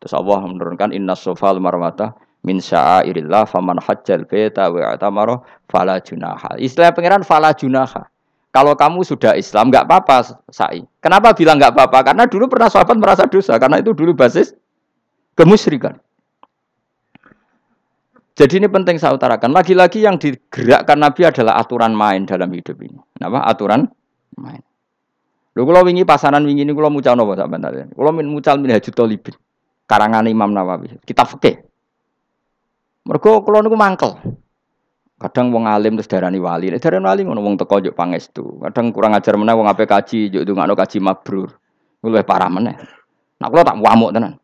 Terus Allah menurunkan inna sofa marwata min sya'airillah faman hajjal beta wa atamaro fala. Istilah pangeran fala junaha. Kalau kamu sudah Islam nggak apa-apa sa'i. Kenapa bilang nggak apa-apa? Karena dulu pernah sahabat merasa dosa karena itu dulu basis kemusyrikan. Jadi ini penting saya utarakan. Lagi-lagi yang digerakkan Nabi adalah aturan main dalam hidup ini. Apa? Aturan main. Lho kula wingi pasaran wingi ini kula mucal napa sampean tadi. Kula min mucal min Hajut Talibin. Karangan Imam Nawawi. Kita fikih. Mergo kula niku mangkel. Kadang wong alim terus darani wali. Nek darani wali ngono wong teko njuk pangestu. Kadang kurang ajar meneh wong ape kaji njuk ndongakno kaji mabrur. Luwih parah meneh. Nak kula tak wamuk tenan.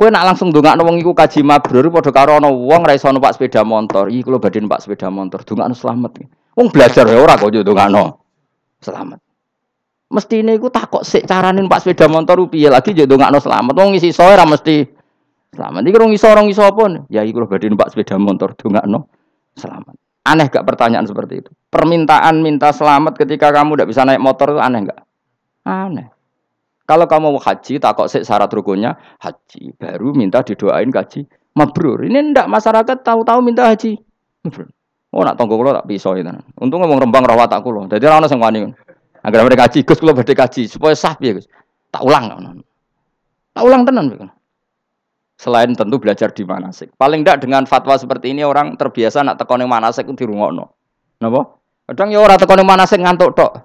Kowe nak langsung ndongakno wong iku kaji mabrur padha karo ana wong ra iso numpak sepeda motor. Iki kula badhe numpak sepeda motor. Ndongakno selamat. Wong belajar ya ora kok njuk ndongakno selamat. Mesti ini aku takut sih caranin pak sepeda motor rupiah lagi jadi nggak selamat. Wong ngisi soe mesti selamat. Iki rong iso rong iso apa? Ya iku badin pak sepeda motor do nggak no selamat. Aneh gak pertanyaan seperti itu? Permintaan minta selamat ketika kamu tidak bisa naik motor itu aneh gak? Aneh. Kalau kamu mau haji, takut sih syarat rukunnya haji. Baru minta didoain haji mabrur. Ini ndak masyarakat tahu-tahu minta haji mabrur. Oh nak tonggo kulo tak pisau itu. Untung ngomong rembang rawat tak kulo. Jadi orang sing wani. Agar mereka kaji, Gus kalau badhe kaji supaya sah ya Gus. Tak ulang. Tak ulang tenan. Selain tentu belajar di manasik. Paling tidak dengan fatwa seperti ini orang terbiasa nak tekone manasik itu dirungokno. Napa? Kadang ya orang tekone manasik ngantuk tok.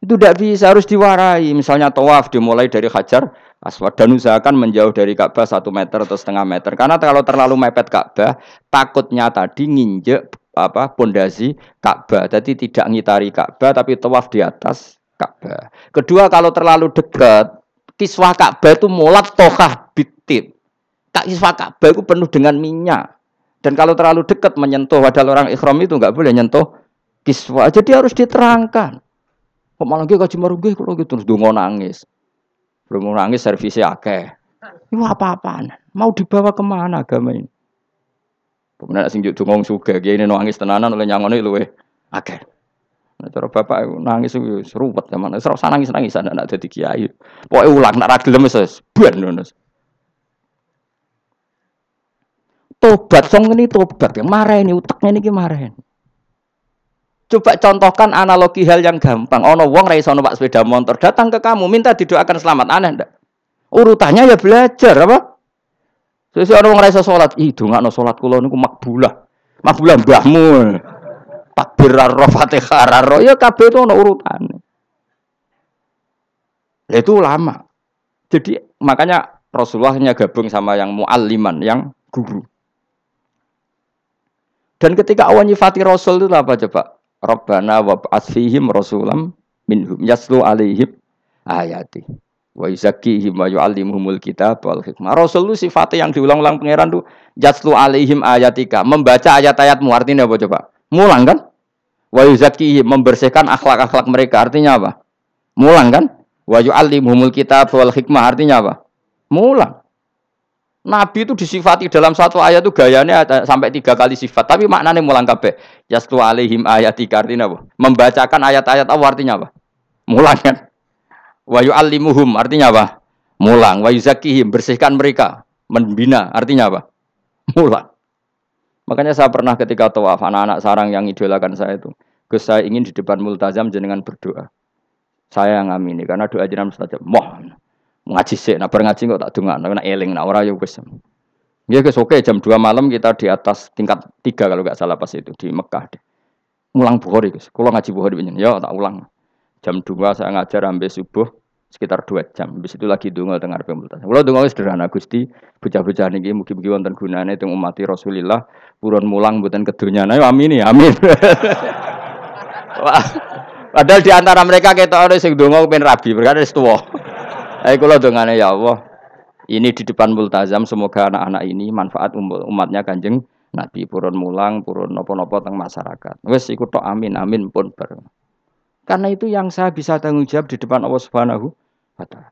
Itu tidak bisa, harus diwarai. Misalnya tawaf dimulai dari hajar aswad dan usahakan menjauh dari Ka'bah satu meter atau setengah meter. Karena kalau terlalu mepet Ka'bah, takutnya tadi nginjek apa pondasi Ka'bah. Jadi tidak ngitari Ka'bah tapi tawaf di atas Ka'bah. Kedua kalau terlalu dekat kiswah Ka'bah itu mulat tohah bitit. Tak kiswah Ka'bah itu penuh dengan minyak. Dan kalau terlalu dekat menyentuh wadah orang ikhram itu nggak boleh nyentuh kiswah. Jadi harus diterangkan. Kok malah gue kaji marugi kalau gitu terus dungo nangis. Belum nangis servisnya akeh. Itu apa-apaan? Mau dibawa ke mana agama ini? Kemudian sing juk dungong suga, dia ini nangis tenanan oleh nyangone luwe akeh. Nah, cara bapak nangis itu seruwet zaman. Serasa usah nangis nangis anak anak jadi kiai. Pokoknya ulang nak ragilem wis ben ngono. Tobat song ini tobat yang marah ini utaknya ini marah Coba contohkan analogi hal yang gampang. Ono wong ra iso numpak sepeda motor datang ke kamu minta didoakan selamat aneh ndak? Urutannya ya belajar apa? Sesi orang ora iso salat, ih dongakno salat kula niku makbulah. Makbulah mbahmu. Takbir ro Fatihah ro ya kabeh itu ono urutane. Itu lama. Jadi makanya Rasulullah hanya gabung sama yang mualliman, yang guru. Dan ketika awan nyifati Rasul itu apa coba? Rabbana wa asfihim rasulam minhum yaslu alaihim ayati wa yuzakkihim wa yu'allimuhumul kitab wal hikmah. Rasul itu sifatnya yang diulang-ulang pangeran tuh jaslu alaihim ayatika, membaca ayat-ayatmu artinya apa coba? Mulang kan? Wa membersihkan akhlak-akhlak mereka artinya apa? Mulang kan? Wa yu'allimuhumul kitab wal hikmah artinya apa? Mulang. Nabi itu disifati dalam satu ayat itu gayanya sampai tiga kali sifat, tapi maknanya mulang kabeh. Jaslu alaihim ayatika artinya apa? Membacakan ayat-ayat apa artinya apa? Mulang kan? Wa yu'allimuhum artinya apa? Mulang. Wa yuzakihim bersihkan mereka. Membina artinya apa? Mulang. Makanya saya pernah ketika tawaf anak-anak sarang yang idolakan saya itu, Gus saya ingin di depan multazam jenengan berdoa. Saya yang amini karena doa jenengan saja. Moh ngaji sih, nah ngaji kok tak dengar, nah eling, nah orang ya gus. Ya gus oke jam 2 malam kita di atas tingkat tiga kalau nggak salah pas itu di Mekah. Deh. Mulang Bukhari gus, kalau ngaji Bukhari begini, ya tak ulang. Jam 2 saya ngajar sampai subuh sekitar dua jam. Habis itu lagi dungo tengah pemultasan. Kalau dungo sederhana Gusti, bocah-bocah niki mugi-mugi wonten gunane teng umat Rasulillah, purun mulang mboten kedunya. Ayo amin ya, amin. Padahal di antara mereka kita ada sing donga pengen rabi, berkata wis tuwa. Kula dongane ya Allah. Ini di depan multazam semoga anak-anak ini manfaat umatnya Kanjeng Nabi purun mulang, purun nopo-nopo teng masyarakat. Wes ikut tok amin amin pun ber. Karena itu yang saya bisa tanggung jawab di depan Allah Subhanahu wa.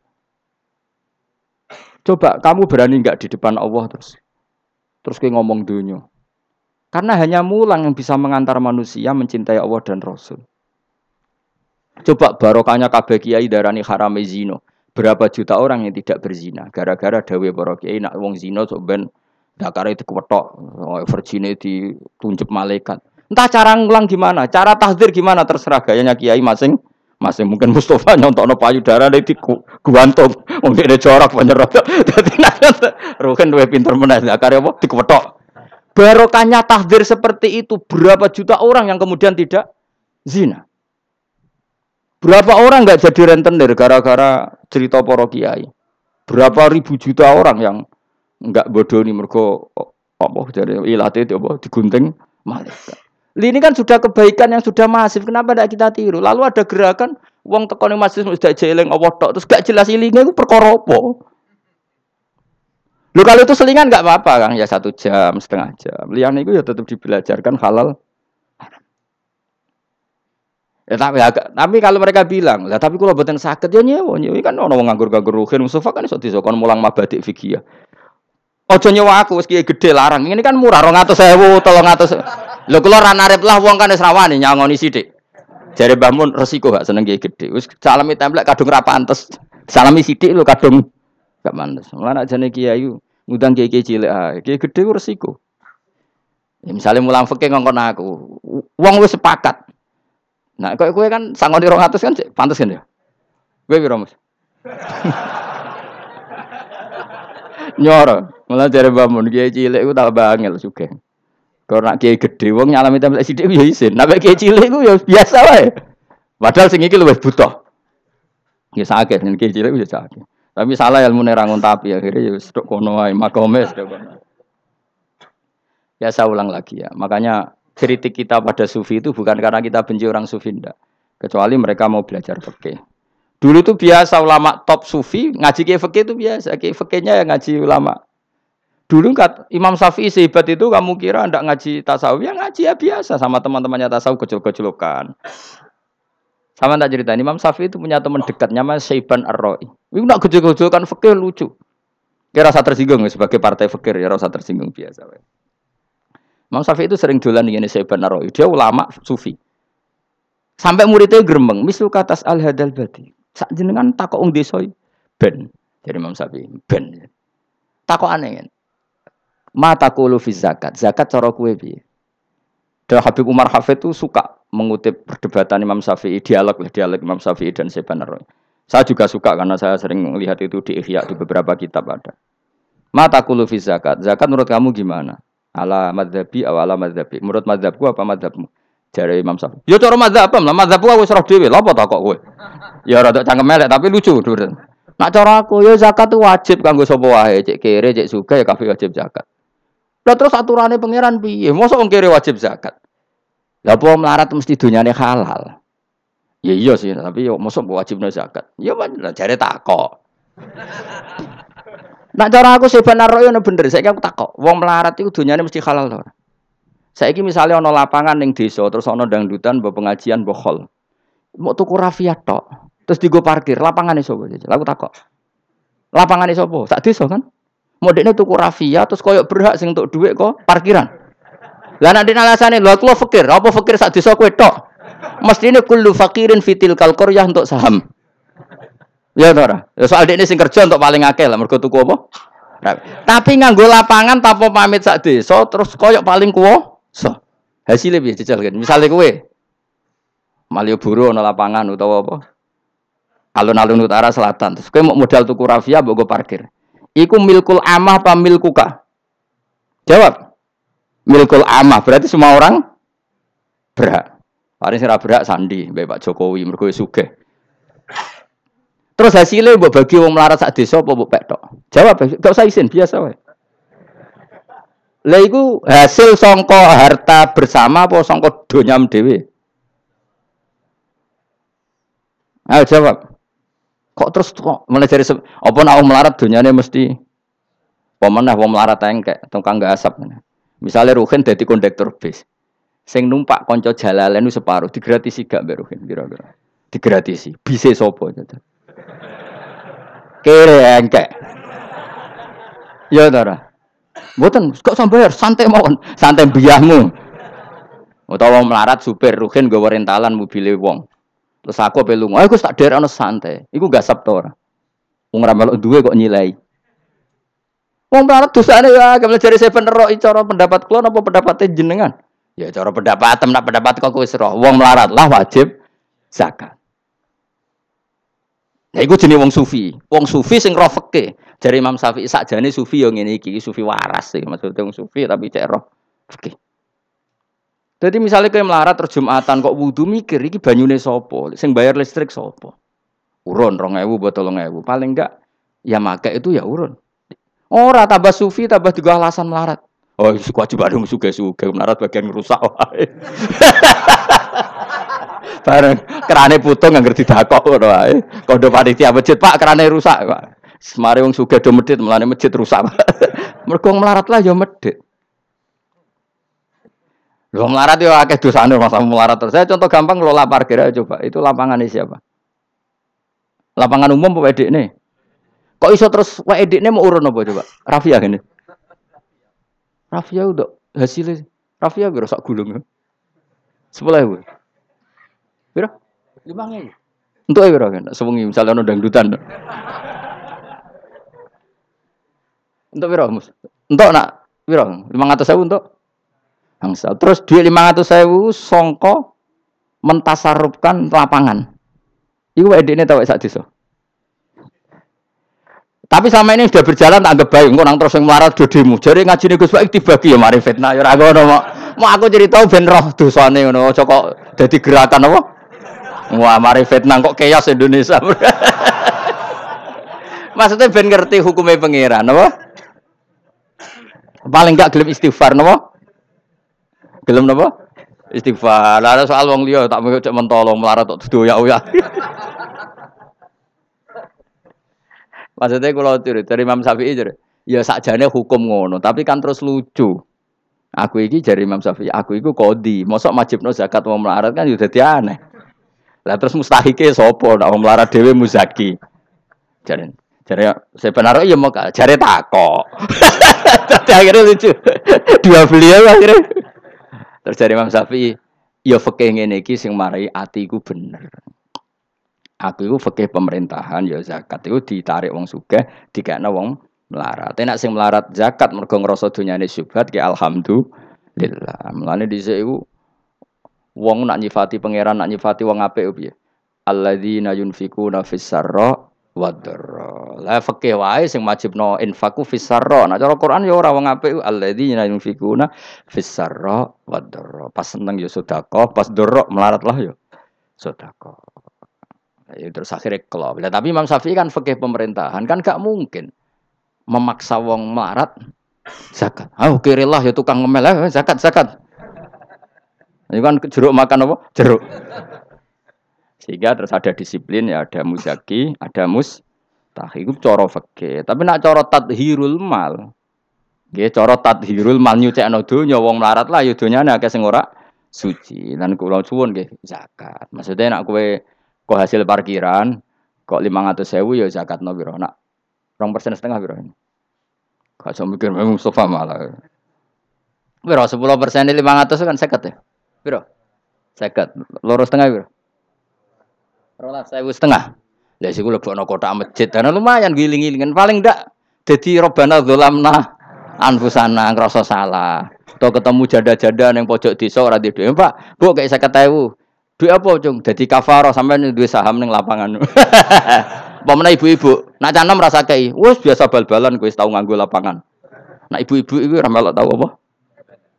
Coba kamu berani nggak di depan Allah terus terus kayak ngomong dunia. Karena hanya mulang yang bisa mengantar manusia mencintai Allah dan Rasul. Coba barokahnya kabeh kiai darani haram zino. Berapa juta orang yang tidak berzina gara-gara dawe para kiai nak wong zina sok ben dakare dikewetok, oh, virgine ditunjuk malaikat. Entah cara ngulang gimana, cara tahdir gimana terserah gayanya kiai masing masing mungkin Mustafa no payudara di guantung mungkin ada corak penyerot jadi Ruhin dua pinter meneh dakare apa? Dikewetok barokahnya tahdir seperti itu berapa juta orang yang kemudian tidak zina? Berapa orang nggak jadi rentenir gara-gara cerita poro kiai? Berapa ribu juta orang yang nggak bodoh nih mergo apa jadi ilate itu apa digunting? Malaikat. Ini kan sudah kebaikan yang sudah masif. Kenapa tidak kita tiru? Lalu ada gerakan uang tekoni masjid sudah jeleng Allah tok terus gak jelas ilingnya itu perkara apa? Lu kalau itu selingan nggak apa-apa kang ya satu jam setengah jam. Lian itu ya tetap dibelajarkan halal Ya, tapi, ya, tapi kalau mereka bilang, lah tapi kalau buatan sakit ya nyewa, nyewa kan orang nganggur-nganggur ruhin, Mustafa kan iso disokon mulang mabadik fikih ya. Ojo nyewa aku, meski gede larang. Ini kan murah, rong atau sewu, tolong atau Lo kalau rana rep lah, uang kan esrawani nyangoni sidik. Jadi bangun resiko gak seneng kiai gede. Wis salami templek kadung rapa antes. Salami sidik lo kadung gak mantes. Mulane jane kiai ngundang kiai cilik ah, kiai gede ku resiko. Ya, misalnya mulang fikih ngongkon aku, uang wis sepakat. Nah, kau kue kan sangon di rong atus kan pantas kan ya? Gue biro mas. Nyoro, malah dari bangun kiai cilik gue tak bangil juga. Kalau nak kiai gede, wong nyalami tempat sidik ya isin. Nak kiai cilik gue ya biasa wae. Padahal sing iki luwih butuh. Ya sakit, nih kiai cilik ya sakit. Tapi salah ilmu nerangun tapi akhirnya ya sedok kono wae. Ya saya ulang lagi ya. Makanya kritik kita pada sufi itu bukan karena kita benci orang sufi enggak. Kecuali mereka mau belajar fikih. Dulu tuh biasa ulama top sufi ngaji ke fikih itu biasa. Ke fikihnya yang ngaji ulama. Dulu kat Imam Syafi'i sehebat itu kamu kira ndak ngaji tasawuf ya ngaji ya biasa sama teman-temannya tasawuf kecil-kecilokan. Sama tak cerita Imam Syafi'i itu punya teman dekat namanya Syaiban Ar-Ra'i. Itu nak kecil-kecilokan fikih lucu. Kira rasa tersinggung sebagai partai fikir ya rasa tersinggung biasa. Imam Syafi'i itu sering dolan ini saya benar Dia ulama sufi. Sampai muridnya gerembeng, misul katas al hadal bati. Sak jenengan takok desa ben. Jadi Imam Syafi'i ben. Takok aneh kan. Mata fi zakat. Zakat cara kue piye? Dan Habib Umar Hafid itu suka mengutip perdebatan Imam Syafi'i, dialog dialog Imam Syafi'i dan Seban Saya juga suka karena saya sering melihat itu di Ihya di beberapa kitab ada. Mata fi zakat. Zakat menurut kamu gimana? ala madhabi aw ala madhabi. Menurut madhabku apa madhabmu? Jare Imam Syafi'i. Ya cara madhab lah, madhabku aku serah dhewe. Lha apa tak kok kowe? Ya rada cangkem melek tapi lucu durun. Nak cara aku ya zakat itu wajib kanggo sapa wae, cek kere, cek suka ya kafe wajib zakat. Lah terus aturannya pangeran piye? Mosok wong kere wajib zakat. Lah apa melarat mesti dunyane halal. Ya iya sih, tapi yo mosok wajib zakat. Ya jare takok. Nak cara aku seban royo bener. Saya aku takok. Wong melarat itu dunyane mesti halal to. Saiki misalnya ono lapangan ning desa terus ono dangdutan mbok pengajian mbok hol. Mau tuku rafia tok. Terus digo parkir, lapangane sapa jajal? Aku takok. Lapangane sapa? Sak desa kan? Mau dekne tuku rafia terus koyok berhak sing untuk duit kok parkiran. Lah nek alasane lho aku fakir, apa fakir sak desa kowe tok? Mestine kullu fakirin fitil kalqaryah untuk saham. Ya to? Ya soal ini sing kerja untuk paling akeh lah mergo tuku apa? Tapi nganggo lapangan tanpa pamit sak desa terus koyok paling kuwasa. Hasilnya piye jajal kan? Misale kowe Malioboro ana lapangan utawa apa? Alun-alun utara selatan. Terus kowe mau modal tuku rafia mbok parkir. Iku milkul amah apa milkuka? Jawab. Milkul amah berarti semua orang berhak. Paling sira berhak sandi, Mbak Jokowi mergo sugih. Terus hasilnya buat bagi wong melarat sak desa apa mbok tok? Jawab, gak usah izin, biasa wae. Lah iku hasil songko harta bersama apa songko donyam dhewe? Ayo jawab. Kok terus kok mulai dari apa nak melarat dunyane mesti pemenah wong melarat engkek tukang gak asap. Misalnya Ruhin jadi kondektor bis. Sing numpak konco jalalen itu separuh digratisi gak mbak Ruhin kira-kira. Digratisi. Bisa sopo gitu. Kere engkek. Ya Tara. Mboten kok sampai santai mawon, santai biahmu. Utawa melarat supir Ruhin gue rentalan mobil wong. Terus aku apa lunga, aku tak daerah santai. Iku gak sabtu ora. Wong ra melok duwe kok nyilai. Wong melarat dosane ya, kalau cari saya bener cara pendapat klon apa pendapatnya jenengan? Ya cara pendapat nak pendapat kok wis roh. Wong melarat lah wajib zakat. Nah, iku jenis wong sufi. Wong sufi sing roh fikih. Dari Imam Syafi'i sakjane sufi yang ini iki, sufi waras sih. Maksudnya wong sufi tapi cek roh. Jadi misalnya kayak melarat terus Jumatan kok wudhu mikir iki banyune sopo, sing bayar listrik sopo. Urun rong ewu buat tolong ewu. Paling enggak ya make itu ya urun. Ora tambah sufi tambah juga alasan melarat. Oh, suka coba dong suka suka melarat bagian rusak. Bareng kerane putung nggak ngerti dakok ngono wae. Kode panitia masjid, Pak, kerane rusak. Semari wong sugih do medhit, melane masjid rusak. Mergo melarat lah ya medhit. Lo melarat ya akeh dosane masa melarat terus. Saya contoh gampang ngelola parkir aja coba. Itu lapangan siapa? Lapangan umum apa edek nih? Kok iso terus wa edek nih mau urun apa coba? Rafia gini. Rafia udah hasilnya. Rafia gue rusak gulung. Sepuluh ibu. Biro? Lima nih. Untuk ya biro kan? Sewengi misalnya ada dangdutan. Untuk biro mus. Untuk nak biro. Lima ratus untuk angsal. Terus duit lima ratus sewu songko mentasarupkan lapangan. Iku ini tahu saat itu. Tapi sama ini sudah berjalan tak anggap baik. Engko nang terus yang melarat do demo. Jadi ngaji nih Gus Baik dibagi ya mari fitnah ya mau. Aku cerita ben roh dosane ngono. Aja dadi gerakan apa? Wah, mari fitnah kok keos Indonesia. Maksudnya ben ngerti hukumnya pangeran apa? Paling enggak gelem istighfar napa? Gelem napa? Istighfar. Lah soal wong liya tak cek mentolo melarat tok doyak-oyak. Maksudnya kalau tiru dari Imam Syafi'i jadi ya sakjane hukum ngono, tapi kan terus lucu. Aku iki dari Imam Syafi'i, aku iku kodi. Mosok no zakat mau melarat kan udah ya aneh. Lah terus mustahike sapa nek wong melarat dhewe muzaki. Jadi jadi sebenarnya ya mau cari takok. Tapi akhirnya lucu. Dua beliau akhirnya Terus dari Imam Syafi'i, ya fikih ngene iki sing marai atiku bener. Aku iku pemerintahan ya zakat itu ditarik wong sugih, dikekno wong melarat. Enak sing melarat zakat mergo ngrasa dunyane syubhat ki alhamdulillah. Mulane dhisik iku wong nak nyifati pangeran nak nyifati wong apik piye? Alladzina yunfikuna fis sarra wadra. Lah fikih wae sing wajibno infaku fis sarra. Nah cara Quran ya ora wong apik alladzina yunfikuna fis sarra wadra. Pas seneng ya sedekah, pas dorok melarat lah ya sedekah. Ya terus akhirnya kelop. Nah, tapi Imam Syafi'i kan fikih pemerintahan kan gak mungkin memaksa wong melarat zakat. Ah, kirilah ya tukang ngemel eh, zakat zakat. Ini kan jeruk makan apa? Jeruk. Sehingga terus ada disiplin ya ada muzaki, ada mustahik itu coro fakir. Tapi nak coro tadhirul mal. Nggih coro tadhirul mal nyucekno donya wong melarat lah ya donyane akeh sing ora suci. Lan kula suwun nggih zakat. Maksudnya nak kowe kok hasil parkiran kok 500.000 ya zakatno piro? Nak 2% setengah piro? Gak usah mikir memang Mustafa malah. Piro 10% ini 500 kan seket ya? Piro? Seket. Loro setengah piro? Rolas saya setengah. Lah sih gue lebih kota masjid, karena lumayan giling-gilingan. Paling ndak jadi robana dolamna anfusana ngerasa salah. Atau ketemu jada-jada yang pojok desa ora duwe. Pak, Bu kayak saya ketahui. Duit apa, Cung? Jadi kafaroh sampai duit saham ning lapangan. Pemene ibu-ibu, nak canam rasa kei, wes biasa bal-balan kowe tau nganggo lapangan. Nak ibu-ibu itu ora melok tau apa?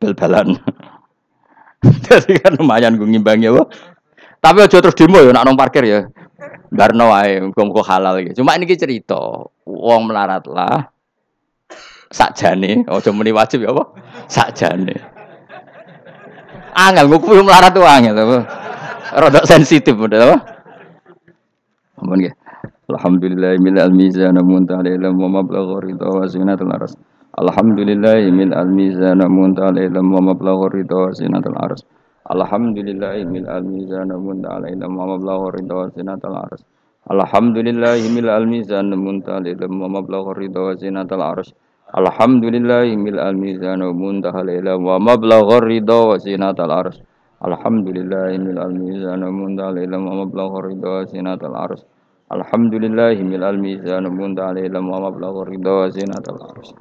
Bal-balan. Jadi kan lumayan gue ngimbangi apa? Tapi aja terus demo ya nak nong parkir ya. Barno wae muga halal gitu. Cuma ini cerita, wong melarat lah. Sakjane, aja muni wajib ya apa? Sakjane. Angel nguku melarat tuh angel? Rodok sensitif udah apa? Ampun nggih. Alhamdulillah mil al mizan muntal ilm wa mablagh ridha wa zinatul aras. Alhamdulillah mil al mizan muntal ilm wa mablagh ridha wa zinatul aras. Alhamdulillah mil al mizan muntal ilm wa mablagh ridha wa zinatul aras. Alhamdulillah mil al mizan muntal ilm wa mablagh ridha wa zinatul aras. Alhamdulillah mil al mizan muntal ilm wa mablagh ridha wa zinatul aras. Alhamdulillah mil al mizan muntal ilm wa mablagh ridha wa zinatul aras. Alhamdulillah mil al mizan munta alaihi wa mablagh ridha wa arsh.